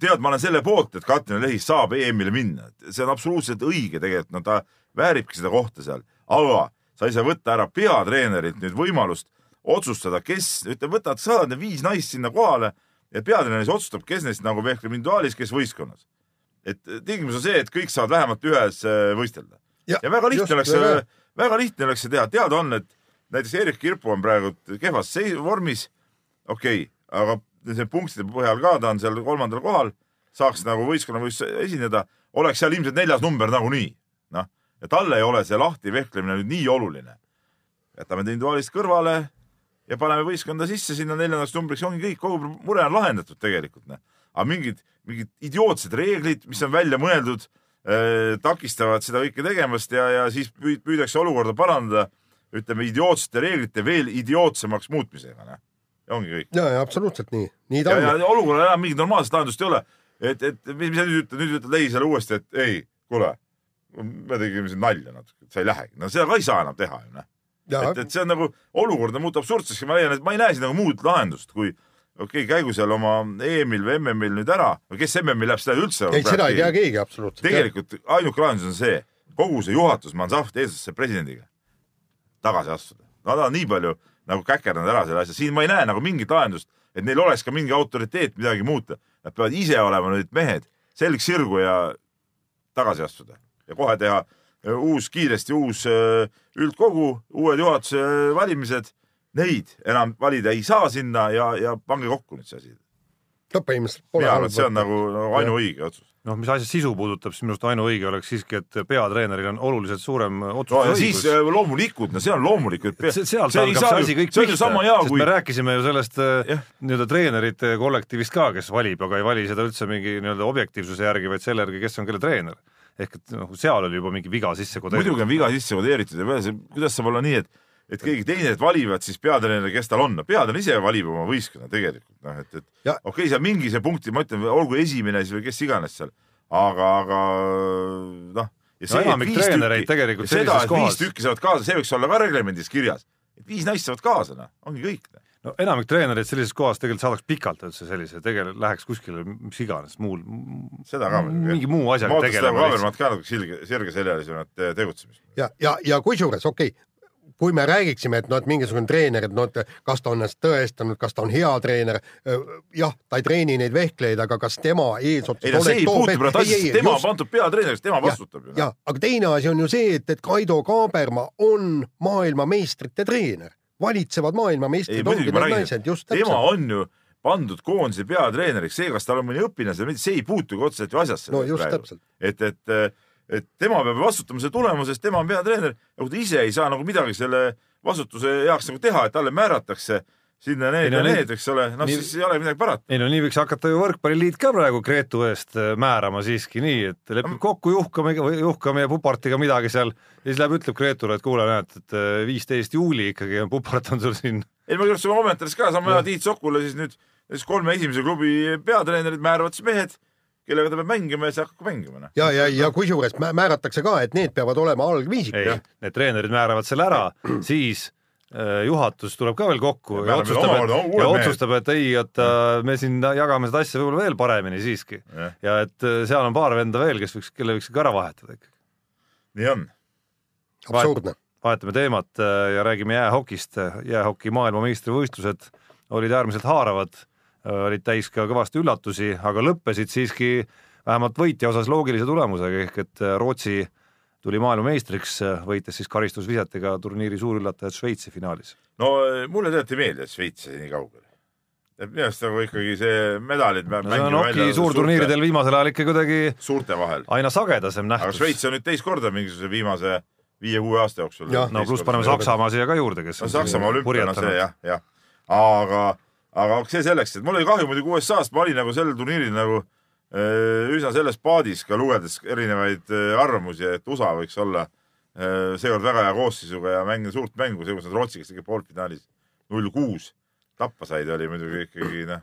tead, ma olen selle poolt, et Katrin Lehis saab EM-ile minna, see on absoluutselt õige tegelikult, no ta vääribki seda kohta seal, aga sa ei saa võtta ära peatreenerilt nüüd võimalust otsustada, kes, ütleme, võtad, saadad need viis naist sinna kohale ja peatreener siis otsustab, kes neist nagu vehkleb individuaalis, kes võistkonnas. et tingimus on see, et kõik saavad vähemalt ühes äh, võistelda. ja väga lihtne oleks, väga lihtne oleks see teha, teada on, et näiteks Erik Kirpu on praegu kehvas vormis, okei okay,, aga see punktide põhjal ka, ta on seal kolmandal kohal, saaks nagu võistkonnavõistlusel esineda, oleks seal ilmselt neljas number nagunii, noh, ja talle ei ole see lahti vehklemine nüüd nii oluline. jätame ta individuaalist kõrvale ja paneme võistkonda sisse sinna neljandaks numbriks, ongi kõik, kogu mure on lahendatud tegelikult, noh. aga mingid, mingid idiootsed reeglid, mis on välja mõeldud eh,, takistavad seda kõike tegemast ja, ja siis püüd, püüdakse olukorda parandada, ütleme idiootsete reeglite veel idiootsemaks muutmisega, noh ongi kõik. ja, ja absoluutselt nii, nii ta ja, on. olukorral enam mingit normaalset lahendust ei ole. et, et mis, mis sa nüüd ütled, nüüd ütled Leisele uuesti, et ei, kuule, me tegime siin nalja natuke, et sa ei lähegi, no seda ka ei saa enam teha ju noh. et, et see on nagu olukord muutub absurdseks ja ma leian, et ma ei näe siin nagu muud lahendust, kui okei okay,, käigu seal oma EM-il või MM-il nüüd ära, kes MM-il läheb, seda üldse. ei, seda ei tea keegi absoluutselt. tegelikult ainuke lahendus on see, kogu see juhatus, Manzaft eestlaste presidendiga tagasi astuda. Nad on nii palju nagu käkerdanud ära selle asja, siin ma ei näe nagu mingit lahendust, et neil oleks ka mingi autoriteet midagi muuta. Nad peavad ise olema nüüd mehed, selg sirgu ja tagasi astuda ja kohe teha äh, uus, kiiresti uus äh, üldkogu, uued juhatuse äh, valimised. Neid enam valida ei saa sinna ja, ja pange kokku nüüd see asi. No põhimõtteliselt. mina arvan, et see on nagu, nagu ainuõige otsus noh, mis asja sisu puudutab, siis minu arust ainuõige oleks siiski, et peatreeneril on oluliselt suurem otsustusõigus no,. siis loomulikult, no see on loomulik, et see, sealt see algab see asi kõik pihta, sest kui... me rääkisime ju sellest nii-öelda treenerite kollektiivist ka, kes valib, aga ei vali seda üldse mingi nii-öelda objektiivsuse järgi, vaid selle järgi, kes on kelle treener. ehk et noh, seal oli juba mingi viga sisse kodeeritud. muidugi on viga sisse kodeeritud ja see, kuidas saab olla nii, et et keegi teine valivad siis peatreeneri, kes tal on, peatreener ise valib oma võistkonna tegelikult noh, et, et okei okay,, seal mingi see punkti, ma ütlen, olgu esimene siis või kes iganes seal aga, aga noh. no enamik treenereid tegelikult sellises kohas. viis tükki saavad kaasa, see võiks olla ka reglemendis kirjas, et viis naist saavad kaasa, noh, ongi kõik. no enamik treenereid sellises kohas tegelikult saadaks pikalt üldse sellise, tegelikult läheks kuskile mis iganes muul. seda ka mingi muu asjaga tegelema. ma ootan seda Kaabermat ka natuke sirge, sirgeseljalisemat tegutsemist. ja, ja, ja kusjuures okei okay kui me räägiksime, et noh, et mingisugune treener, et noh, et kas ta on ennast tõestanud, kas ta on hea treener, jah, ta ei treeni neid vehkleid, aga kas tema eesotsas ei no see ei puutu praegu asjasse, tema on pandud peatreeneriks, tema vastutab ju. jah, aga teine asi on ju see, et, et Kaido Kaaberma on maailmameistrite treener, valitsevad maailmameistrid ongi need naised, just täpselt. tema on ju pandud koondise peatreeneriks, see, kas tal on mõni õpilane seal, see ei puutu ka otseselt ju asjasse. no just praegu. täpselt. et, et et tema peab vastutama selle tulemuse eest, tema on peatreener ja kui ta ise ei saa nagu midagi selle vastutuse heaks nagu teha, et talle määratakse sinna need ja need, eks ole, noh siis ei ole midagi parata. ei no nii võiks hakata ju võrkpalliliit ka praegu Gretu eest äh, määrama siiski nii, et lepib kokku Juhkame, Juhkame ja Pupartiga midagi seal ja siis läheb, ütleb Gretule, et kuule, näed, et äh, viisteist juuli ikkagi on Pupart on sul siin. ei ma kirjutasin kommentaaris ka, saame Tiit Sokule siis nüüd, siis kolme esimese klubi peatreenerid määravad siis mehed kellega ta peab mängima ja siis hakkab mängima. Noh. ja, ja, ja kusjuures määratakse ka, et need peavad olema algviisikud. Need treenerid määravad selle ära, siis äh, juhatus tuleb ka veel kokku ja, ja otsustab, et, ja otsustab, et ei, et äh, me siin jagame seda asja võib-olla veel paremini siiski. ja et äh, seal on paar venda veel, kes võiks, kelle võiks ka ära vahetada ikkagi. nii on. absurdne. vahetame teemat ja räägime jäähokist. jäähoki maailmameistrivõistlused olid äärmiselt haaravad olid täis ka kõvasti üllatusi, aga lõppesid siiski vähemalt võitja osas loogilise tulemusega, ehk et äh, Rootsi tuli maailmameistriks, äh, võites siis karistusvisetega turniiri suurüllatajad Šveitsi finaalis. no mulle tegelikult ei meeldi, et Šveits jäi nii kaugele. et minu arust nagu ikkagi see medalid no, see on hoki suurturniiridel viimasel ajal ikka kuidagi suurte vahel aina sagedasem nähtus. aga Šveits on nüüd teist korda mingisuguse viimase viie-kuue aasta jooksul. no pluss paneme Saksamaa siia ka juurde, kes no, Saksamaa olümpiana see jah, jah. aga aga see selleks, et mul oli kahju muidugi USA-st, ma olin nagu sellel turniiril nagu äh, üsna selles paadis ka lugedes erinevaid äh, arvamusi, et USA võiks olla seekord väga hea koosseisuga ja mängida suurt mängu, seekord nad Rootsiga tegid poolfinaalis null kuus tappa said, oli muidugi ikkagi noh.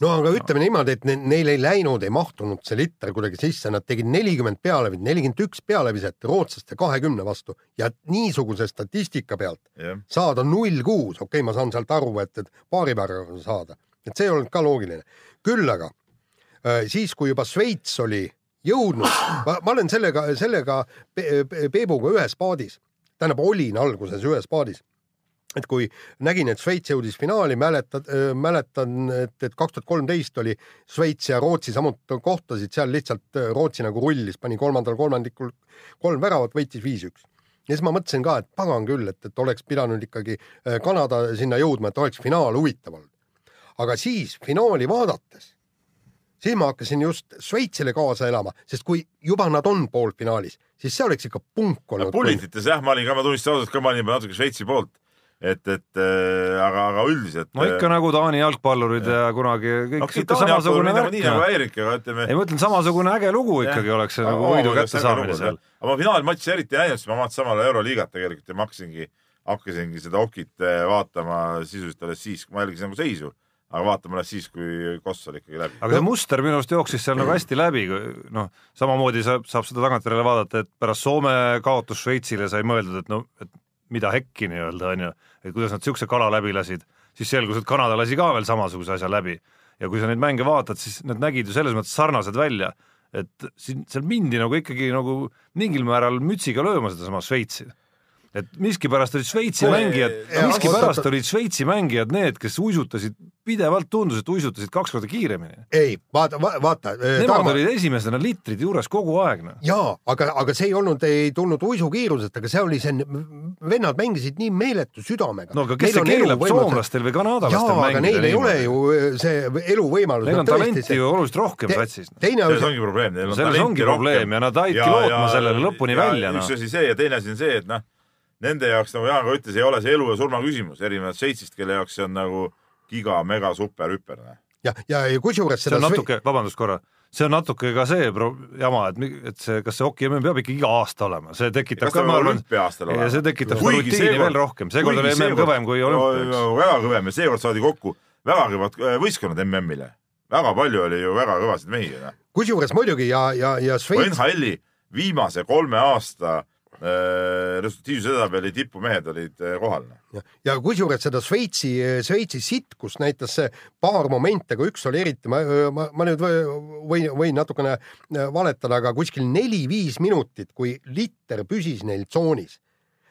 No aga ütleme niimoodi, et ne, neil ei läinud, ei mahtunud see litter kuidagi sisse, nad tegid nelikümmend pealeviset, nelikümmend üks pealeviset rootslaste kahekümne vastu ja niisuguse statistika pealt jah, saada null kuus, okei okay,, ma saan sealt aru, et, et paari päevaga saada, et see ei olnud ka loogiline. küll aga äh, siis, kui juba Šveits oli jõudnud, ma, olen sellega, sellega Pe- Pe- Peebuga ühes paadis, tähendab, olin alguses ühes paadis et kui nägin, et Šveits jõudis finaali, mäletad, mäletan, et, et kaks tuhat kolmteist oli Šveits ja Rootsi samuti kohtasid, seal lihtsalt Rootsi nagu rullis, pani kolmandal kolmandikul kolm väravat, võitis viis-üks. ja siis ma mõtlesin ka, et pagan küll, et, et oleks pidanud ikkagi Kanada sinna jõudma, et oleks finaal huvitav olnud. aga siis finaali vaadates, siis ma hakkasin just Šveitsile kaasa elama, sest kui juba nad on poolfinaalis, siis see oleks ikka punk olnud. Pullitites jah, ma olin ka, ma tunnistan ausalt ka, ma olin natuke Šveitsi poolt. et, et äh, aga, aga üldiselt. no ikka nagu Taani jalgpallurid ja, ja kunagi kõik ikka Taani samasugune värk nii nagu. Eerik, aga ütleme. ei, ma ütlen samasugune äge lugu ikkagi oleks see nagu võidu kättesaamine seal. aga ma finaalmatši eriti ei näinud, sest ma vaatasin samal ajal Euroliigat tegelikult ja ma hakkasingi, hakkasingi seda okit eh, vaatama sisuliselt alles siis, kui ma jälgisin nagu seisu, aga vaatama alles siis, kui Koss oli ikkagi läbi. aga see muster minu arust jooksis seal nagu hästi läbi, noh, samamoodi saab, saab seda tagantjärele vaadata, et pärast Soome kaotust Šveitsile sai mõeldud, et no, et mida hekki nii-öelda onju, et kuidas nad siukse kala läbi lasid, siis selgus, et Kanada lasi ka veel samasuguse asja läbi. Ja kui sa neid mänge vaatad, siis nad nägid ju selles mõttes sarnased välja, et siin seal mindi nagu ikkagi nagu mingil määral mütsiga lööma sedasama Šveitsi et miskipärast olid Šveitsi mängijad miskipärast olid Šveitsi mängijad need, kes uisutasid pidevalt, tundus, et uisutasid kaks korda kiiremini. ei, vaata, vaata. Nemad olid esimesena liitrid juures kogu aeg, noh. jaa, aga, aga see ei olnud, ei tulnud uisukiirusest, aga see oli see, vennad mängisid nii meeletu südamega. no aga kes see keelab soomlastel või kanadalastel jaa, aga neil ei ole ju see eluvõimalus. Neil on talenti ju oluliselt rohkem satsis. teine selles asi, ongi probleem, neil on selles talenti ongi probleem rohkem. ja nad jäidki lootma sellele lõpuni ja välja, noh. üks asi see ja teine asi on see, et noh, nende jaoks, nagu Jaan ka ütles, ei ole see elu ja surma küsimus, erinevalt Šveitsist, kelle jaoks see on nagu giga, mega, super, hüper. ja, ja, ja kusjuures see seda on natuke, vabandust korra, see on natuke ka see jama, et, et see, kas see hoki MM peab ikka iga aasta olema, see tekitab kas ta ka, ma peab arvan, olümpia-aastal ja see tekitab seda rutiini veel rohkem, seekord oli MM kõvem kui olümpia, väga kõvem ja seekord saadi kokku väga kõvad äh, võistkonnad MM-ile. väga palju oli ju väga kõvasid mehi. kusjuures muidugi ja, ja, ja Šveits, NHL-i viimase kolme aasta resultatiivsuse edetabeli tipumehed olid äh, kohal. ja kusjuures seda Šveitsi, Šveitsi sitkust näitas see paar momenti, aga üks oli eriti, ma, ma, ma nüüd või- võin, võin natukene äh, valetada, aga kuskil neli-viis minutit, kui litter püsis neil tsoonis.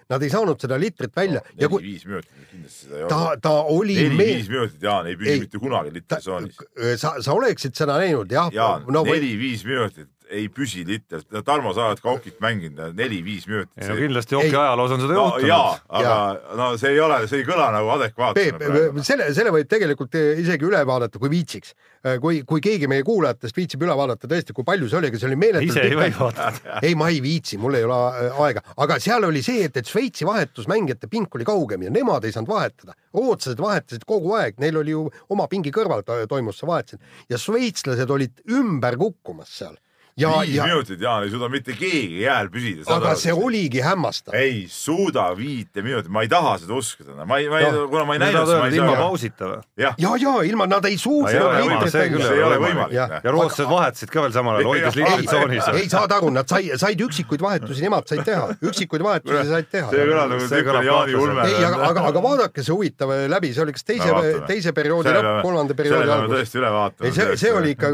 Nad ei saanud seda litrit välja ja kui neli-viis minutit kindlasti seda ei ta ole., ta oli neli-viis minutit, Jaan, ei püsi Ei. mitte kunagi litritsoonis. sa, sa oleksid seda näinud jah Jaan, no, või- neli-viis minutit ei püsi liter, Tarmo, sa oled ka okit mänginud, neli-viis minutit. ei no kindlasti hoki Ei. ajaloos on seda no juhtunud jaa, aga no see ei ole, see ei kõla nagu adekvaatsena Peep, selle, selle võib tegelikult isegi üle vaadata, kui viitsiks. kui, kui keegi meie kuulajatest viitsib üle vaadata tõesti, kui palju see oli, aga see oli meeletult ise ei või vaadata. ei, ma ei viitsi, mul ei ole aega, aga seal oli see, et, et Šveitsi vahetusmängijate pink oli kaugem ja nemad ei saanud vahetada. rootslased vahetasid kogu aeg, neil oli ju oma pingi kõrval to toimus see vahetus ja šveitslased olid ümber kukkumas seal. ja, viis ja minutit, Jaan, ei suuda mitte keegi jääl püsida. aga see oligi hämmastav. ei suuda viite minutit, ma ei taha seda uskuda, ma ei, ma ei No,, kuna ma ei näinud, tahavad siis ma öelda ei ilma pausita või? jah, ja, ja ilma nad ei suutnud see küll ei ole võimalik. ja rootslased vahetasid ka veel samal ajal, hoidis Ei, liitrid tsoonis. ei saad aru, nad sai, said üksikuid vahetusi, nemad said teha, üksikuid vahetusi said teha. see kõlab nagu tüüpiline Jaani ulme. ei, aga, aga, aga vaadake see huvitav läbi, see oli kas teise teise perioodi lõpp, kolmanda perioodi selle peame algus. tõesti üle vaatama. ei, see, see oli ikka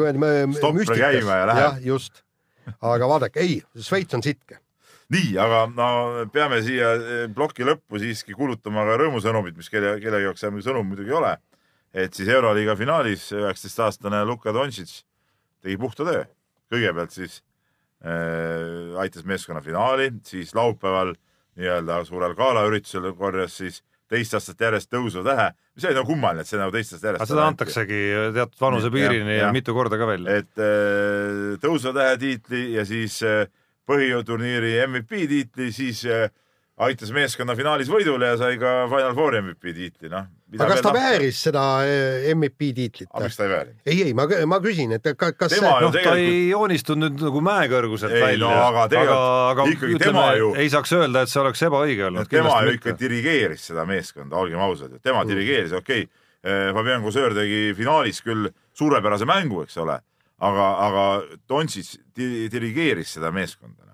Stopp müstikas. käima ja läheb. jah, just. Aga vaadake, ei, Šveits on sitke. nii, aga no peame siia eh, ploki lõppu siiski kuulutama ka rõõmusõnumit, mis kelle, kellegi jaoks enam sõnum muidugi ei ole. et siis Euroliiga finaalis üheksateistaastane Luka Doncic tegi puhta töö. kõigepealt siis äh, aitas meeskonna finaali, siis laupäeval nii-öelda suurel galaüritusel korjas siis teist aastat järjest tõusva tähe, mis oli nagu kummaline, et see nagu teist aastat järjest. aga seda antaksegi teatud vanusepiirini ja jah. mitu korda ka veel. et äh, tõusva tähe tiitli ja siis äh, põhiturniiri MVP tiitli, siis äh, aitas meeskonna finaalis võidule ja sai ka Final Fouri MVP tiitli, noh. aga kas ta vääris seda eh, MVP tiitlit? aga miks ta ei väärinud? ei, ei, ma, ma küsin, et kas tema see... noh tegelikult..., ta ei joonistunud nüüd nagu mäekõrguselt ei, välja no, aga, aga, aga ikkagi ütleme, tema ju ei saaks öelda, et see oleks ebaõige olnud. tema ju ikka dirigeeris seda meeskonda, olgem ausad, tema mm. dirigeeris, okei okay,, eh, Fabian Courseur tegi finaalis küll suurepärase mängu, eks ole, aga, aga Doncic dirigeeris seda meeskonda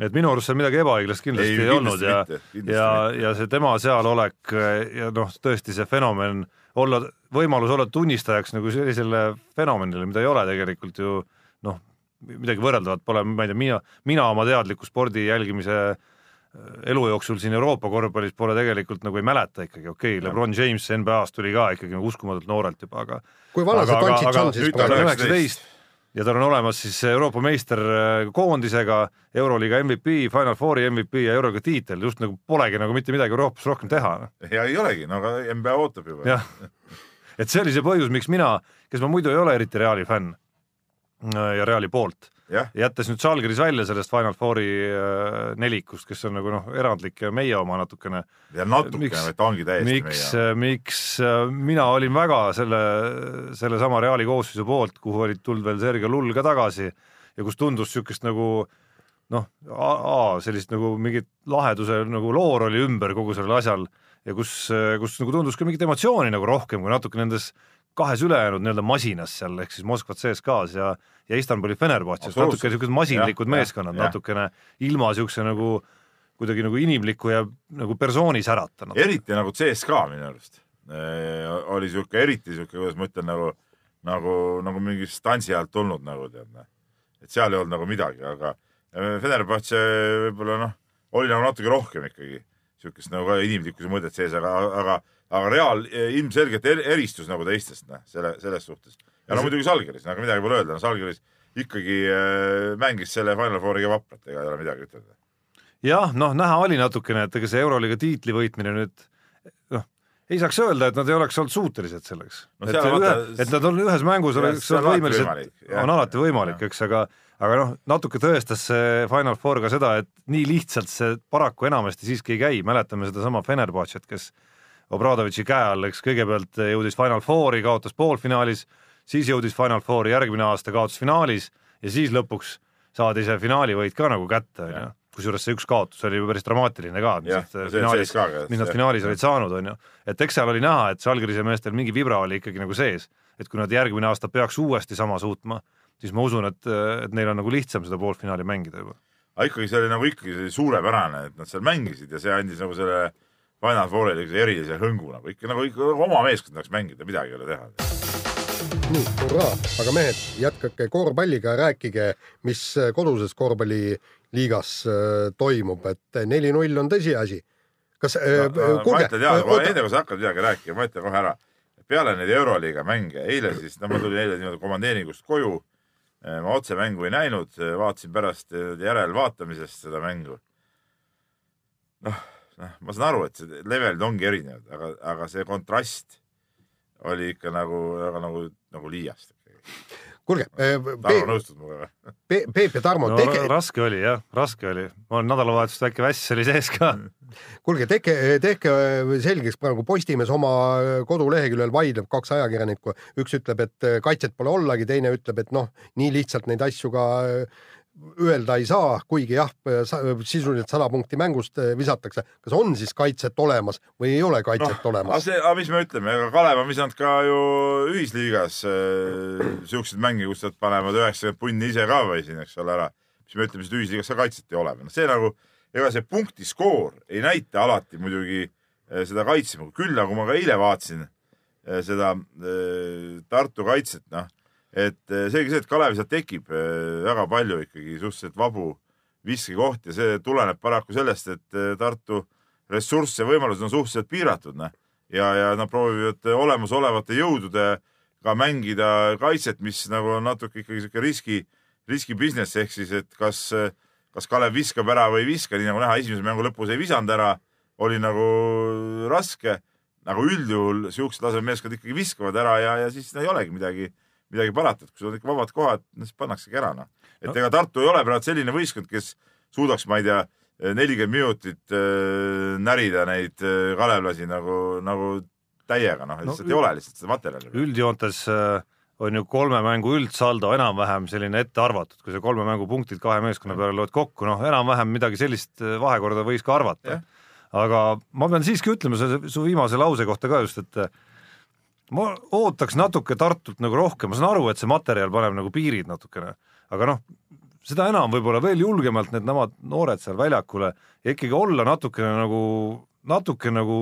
et minu arust seal midagi ebaõiglast kindlasti ei, ei olnud ja, ja, ja see tema sealolek ja noh, tõesti see fenomen, olla, võimalus olla tunnistajaks nagu sellisele fenomenile, mida ei ole tegelikult ju noh, midagi võrreldavat pole, ma ei tea, mina, mina oma teadliku spordi jälgimise äh, elu jooksul siin Euroopa korvpallis pole tegelikult nagu ei mäleta ikkagi, okei okay,, Lebron James NBA-st tuli ka ikkagi uskumatult noorelt juba, aga kui vana see Doncic on siis? üheksateist ja tal on olemas siis Euroopa meister äh, koondisega, Euroliiga MVP, Final Fouri MVP ja Euroliiga tiitel, just nagu polegi nagu mitte midagi Euroopas rohkem teha. Noh. ja ei olegi, no aga NBA ootab juba. jah, et see oli see põhjus, miks mina, kes ma muidu ei ole eriti Reali fänn äh, ja Reali poolt jättes nüüd Žalgiris välja sellest Final Fouri äh, nelikust, kes on nagu noh, erandlik ja meie oma natukene. ja natukene, et ongi täiesti miks, meie. miks äh, mina olin väga selle, sellesama Reali koosseisu poolt, kuhu olid tulnud veel Sergei Lull ka tagasi ja kus tundus niisugust nagu noh, sellist nagu mingit laheduse nagu loor oli ümber kogu sellel asjal ja kus, kus nagu tundus ka mingit emotsiooni nagu rohkem kui natuke nendes kahes ülejäänud nii-öelda masinas seal ehk siis Moskva CSKA-s ja, ja Istanbuli Fenerbahce'is, natuke niisugused masinlikud ja, meeskonnad, natukene ilma niisuguse nagu kuidagi nagu inimliku ja nagu persooni säratanud. eriti nagu CSKA minu arust e, oli niisugune, eriti niisugune, kuidas ma ütlen, nagu, nagu, nagu mingi stantsi alt tulnud nagu tead, noh. et seal ei olnud nagu midagi, aga eh, Fenerbahce võib-olla noh, oli nagu natuke rohkem ikkagi niisugust nagu inimlikkuse mõõdet sees, aga, aga aga Real eh, ilmselgelt er, eristus nagu teistest, noh, selle, selles suhtes. ja no muidugi Salgeris, aga midagi pole öelda, no Salgeris ikkagi äh, mängis selle Final Fouriga vapralt, ega ei ole midagi ütelda. jah, noh, näha oli natukene, et ega see Euroliiga tiitli võitmine nüüd noh, ei saaks öelda, et nad ei oleks olnud suutelised selleks no,. et, ühe, et nad on ühes mängus oleks võimelised, on alati võimalik, eks, aga aga noh, natuke tõestas see Final Four ka seda, et nii lihtsalt see paraku enamasti siiski ei käi, mäletame sedasama Fenerbahce't, kes Obradovitši käe all, eks kõigepealt jõudis Final Fouri, kaotas poolfinaalis, siis jõudis Final Fouri järgmine aasta, kaotas finaalis ja siis lõpuks saadi see finaalivõit ka nagu kätte, onju. kusjuures see üks kaotus oli ju päris dramaatiline ka, mis nad finaalis, mis nad finaalis olid saanud, onju. et eks seal oli näha, et Žalgirise meestel mingi vibra oli ikkagi nagu sees, et kui nad järgmine aasta peaks uuesti sama suutma, siis ma usun, et, et neil on nagu lihtsam seda poolfinaali mängida juba. aga ikkagi see oli nagu ikkagi suurepärane, et nad seal mängisid ja see andis nagu selle Final Fouril niisuguse erilise hõngu nagu ikka nagu ikka oma meeskond tahaks mängida, midagi ei ole teha. nii, hurraa, aga mehed, jätkake korvpalliga, rääkige, mis koduses korvpalliliigas äh, toimub, et neli-null on tõsiasi. kas äh, no,, kuulge. ma ütlen jaa, enne kui sa hakkad midagi rääkima, ma ütlen kohe ära. peale neid Euroliiga mänge, eile siis, no ma tulin eile niimoodi komandeeringust koju. Äh, ma otse mängu ei näinud, vaatasin pärast järelvaatamisest seda mängu. noh noh, ma saan aru, et see levelid ongi erinevad, aga, aga see kontrast oli ikka nagu, väga nagu, nagu liiast. kuulge äh,. Tarmo nõustud minuga või? Peep ja Tarmo no, tege.... raske oli jah, raske oli. ma olen nädalavahetust väike väss oli sees ka. kuulge, tehke, tehke selgeks praegu Postimees oma koduleheküljel vaidleb kaks ajakirjanikku, üks ütleb, et kaitset pole ollagi, teine ütleb, et noh, nii lihtsalt neid asju ka öelda ei saa, kuigi jah, sisuliselt sada punkti mängust eh, visatakse. kas on siis kaitset olemas või ei ole kaitset no, olemas? aga mis me ütleme, ega Kalev on visanud ka ju ühisliigas äh, siukseid mänge, kus nad panevad üheksakümmend punni ise ka või siin, eks ole, ära. siis me ütleme, et ühisliigas ka kaitset ei ole. noh, see nagu, ega see punktiskoor ei näita alati muidugi äh, seda kaitsemängu, küll nagu ma ka eile vaatasin äh, seda äh, Tartu kaitset, noh et eh, selge see, et Kalevis sealt tekib eh, väga palju ikkagi suhteliselt vabu viskekohti ja see tuleneb paraku sellest, et eh, Tartu ressurss ja võimalused on suhteliselt piiratud, noh. ja, ja nad proovivad olemasolevate jõududega mängida kaitset, mis nagu on natuke ikkagi sihuke riski, riski business ehk siis, et kas, kas Kalev viskab ära või ei viska, nii nagu näha, esimese mängu lõpus ei visanud ära, oli nagu raske. nagu üldjuhul siuksed tasemel meeskond ikkagi viskavad ära ja, ja siis ei olegi midagi midagi parata, et kui sul on ikka vabad kohad, no siis pannaksegi ära, noh. et no. ega Tartu ei ole praegu selline võistkond, kes suudaks, ma ei tea, nelikümmend minutit äh, närida neid äh, kalevlasi nagu, nagu täiega, noh, No lihtsalt ül- ei ole lihtsalt seda materjali. üldjoontes äh, on ju kolme mängu üldsaldo enam-vähem selline ette arvatud, kui sa kolme mängu punktid kahe meeskonna peale loed kokku, noh, enam-vähem midagi sellist äh, vahekorda võis ka arvata aga ma pean siiski ütlema selle su viimase lause kohta ka just, et äh, ma ootaks natuke Tartult nagu rohkem, ma saan aru, et see materjal paneb nagu piirid natukene, aga noh, seda enam võib-olla veel julgemalt need nemad noored seal väljakule ja ikkagi olla natukene nagu, natuke nagu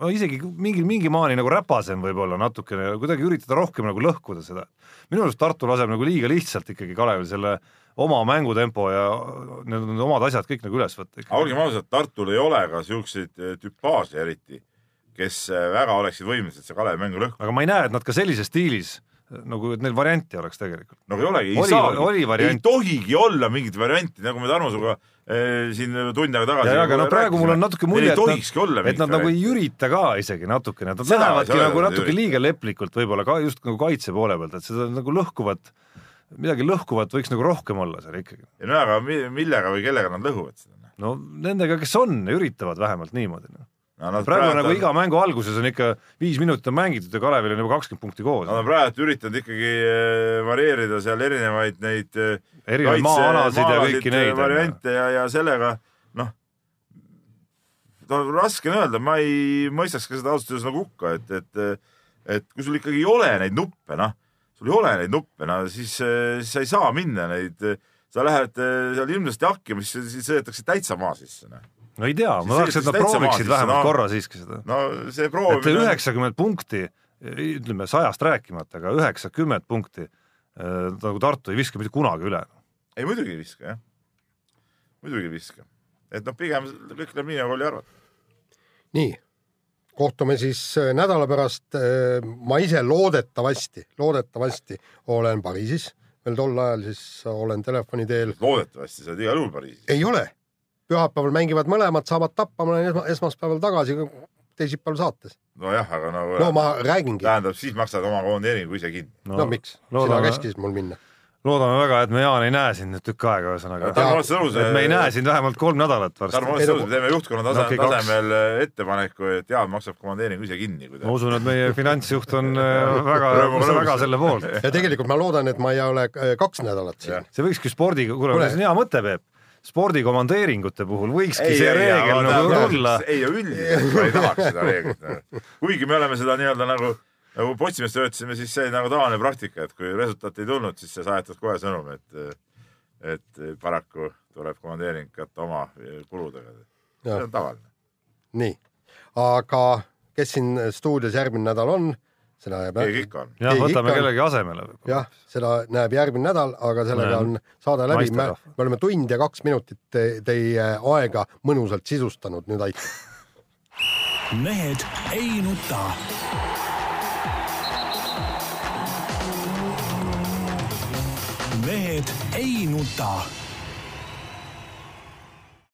no isegi mingil, mingi maani nagu räpasem võib-olla natukene, kuidagi üritada rohkem nagu lõhkuda seda. minu arust Tartu laseb nagu liiga lihtsalt ikkagi Kalevil selle oma mängutempo ja need, omad asjad kõik nagu üles võtta olgem ausad, Tartul ei ole ka siukseid eh, tüpaaže eriti, kes eh, väga oleksid võimelised see Kalevi mängu lõhkuma. aga ma ei näe, et nad ka sellises stiilis nagu, et neil varianti oleks tegelikult. no ei olegi, ei Oli- oli, ei tohigi olla mingit varianti, nagu me Tarmo sinuga eh, siin tund aega tagasi aga no praegu mul on natuke mulje, ei et nad, et nad nagu ei ürita ka isegi natukene, nad ei lähevadki saa nagu natuke ei liiga leplikult võib-olla ka just nagu kaitse poole pealt, et seda nagu lõhkuvat, midagi lõhkuvat võiks nagu rohkem olla seal ikkagi. ja no aga mi- millega või kellega nad lõhuvad seda? no nendega, kes on, üritavad vähemalt niimoodi no.. No, nad praegu nagu on- iga mängu alguses on ikka viis minutit on mängitud ja Kalevil on juba kakskümmend punkti koos Nad on praegu üritanud ikkagi eh, varieerida seal erinevaid neid eh, erinevaid maa-alasid ja kõiki neid. variante ja, ja sellega noh, no raske on öelda, ma ei mõistaks ka seda ausalt öeldes nagu hukka, et, et et kui sul ikkagi ei ole neid nuppe, noh, sul ei ole neid nuppe, no siis, siis sa ei saa minna neid, sa lähed seal ilmselt hakkima, siis siis sõidetakse täitsa maa sisse, noh. No ei tea, ma tahaks, et nad prooviksid vähemalt no. korra siiski seda. no see proovimine, üheksakümmend punkti, ütleme sajast rääkimata, aga üheksakümmend punkti äh, nagu Tartu ei viska mitte kunagi üle. ei muidugi ei viska, jah. muidugi ei viska. et noh, pigem kõik läheb nii, nagu oli arvata. nii, kohtume siis äh, nädala pärast. ma ise loodetavasti, loodetavasti olen Pariisis, veel tol ajal siis olen telefoni teel. loodetavasti sa oled igal juhul Pariisis. ei ole, pühapäeval mängivad mõlemad, saavad tappa, ma olen esma, esmaspäeval tagasi, teisipäeval saates. nojah, aga nagu no ma räägingi, tähendab, siis maksad oma koondeeringu ise kinni. no, no miks, sina loodame, käskisid mul minna. loodame väga, et me Jaan ei näe sind nüüd tükk aega, ühesõnaga. Tarmo et me ei näe sind vähemalt kolm nädalat Tarmo varsti. Ots nõus, me teeme juhtkonna tase, No kaks. tasemel äh, ettepaneku, et Jaan maksab komandeeringu ise kinni, kui ma usun, et meie finantsjuht on äh, *laughs* väga väga selle poolt. ja tegelikult ma loodan, et ma ei ole äh, kaks nädalat siin see võikski spordi, Kuule., see on hea mõte, Peep. Spordi komandeeringute puhul võikski see reegel nagu tulla. ei, üldiselt ma ei tahaks seda reeglit. kuigi me oleme seda nii-öelda nagu, nagu Postimehes töötasime, siis see oli nagu tavaline praktika, et kui resultaat ei tulnud, siis sa saadad kohe sõnumi, et et paraku tuleb komandeering katta oma kuludega. see on tavaline. nii, aga kes siin stuudios järgmine nädal on, seda näeb keegi ikka on. jah, võtame ikka- kellegi asemele. jah, seda näeb järgmine nädal, aga sellega on saade läbi, me, me oleme tund ja kaks minutit te, teie aega mõnusalt sisustanud, nüüd aitäh. mehed ei nuta. mehed ei nuta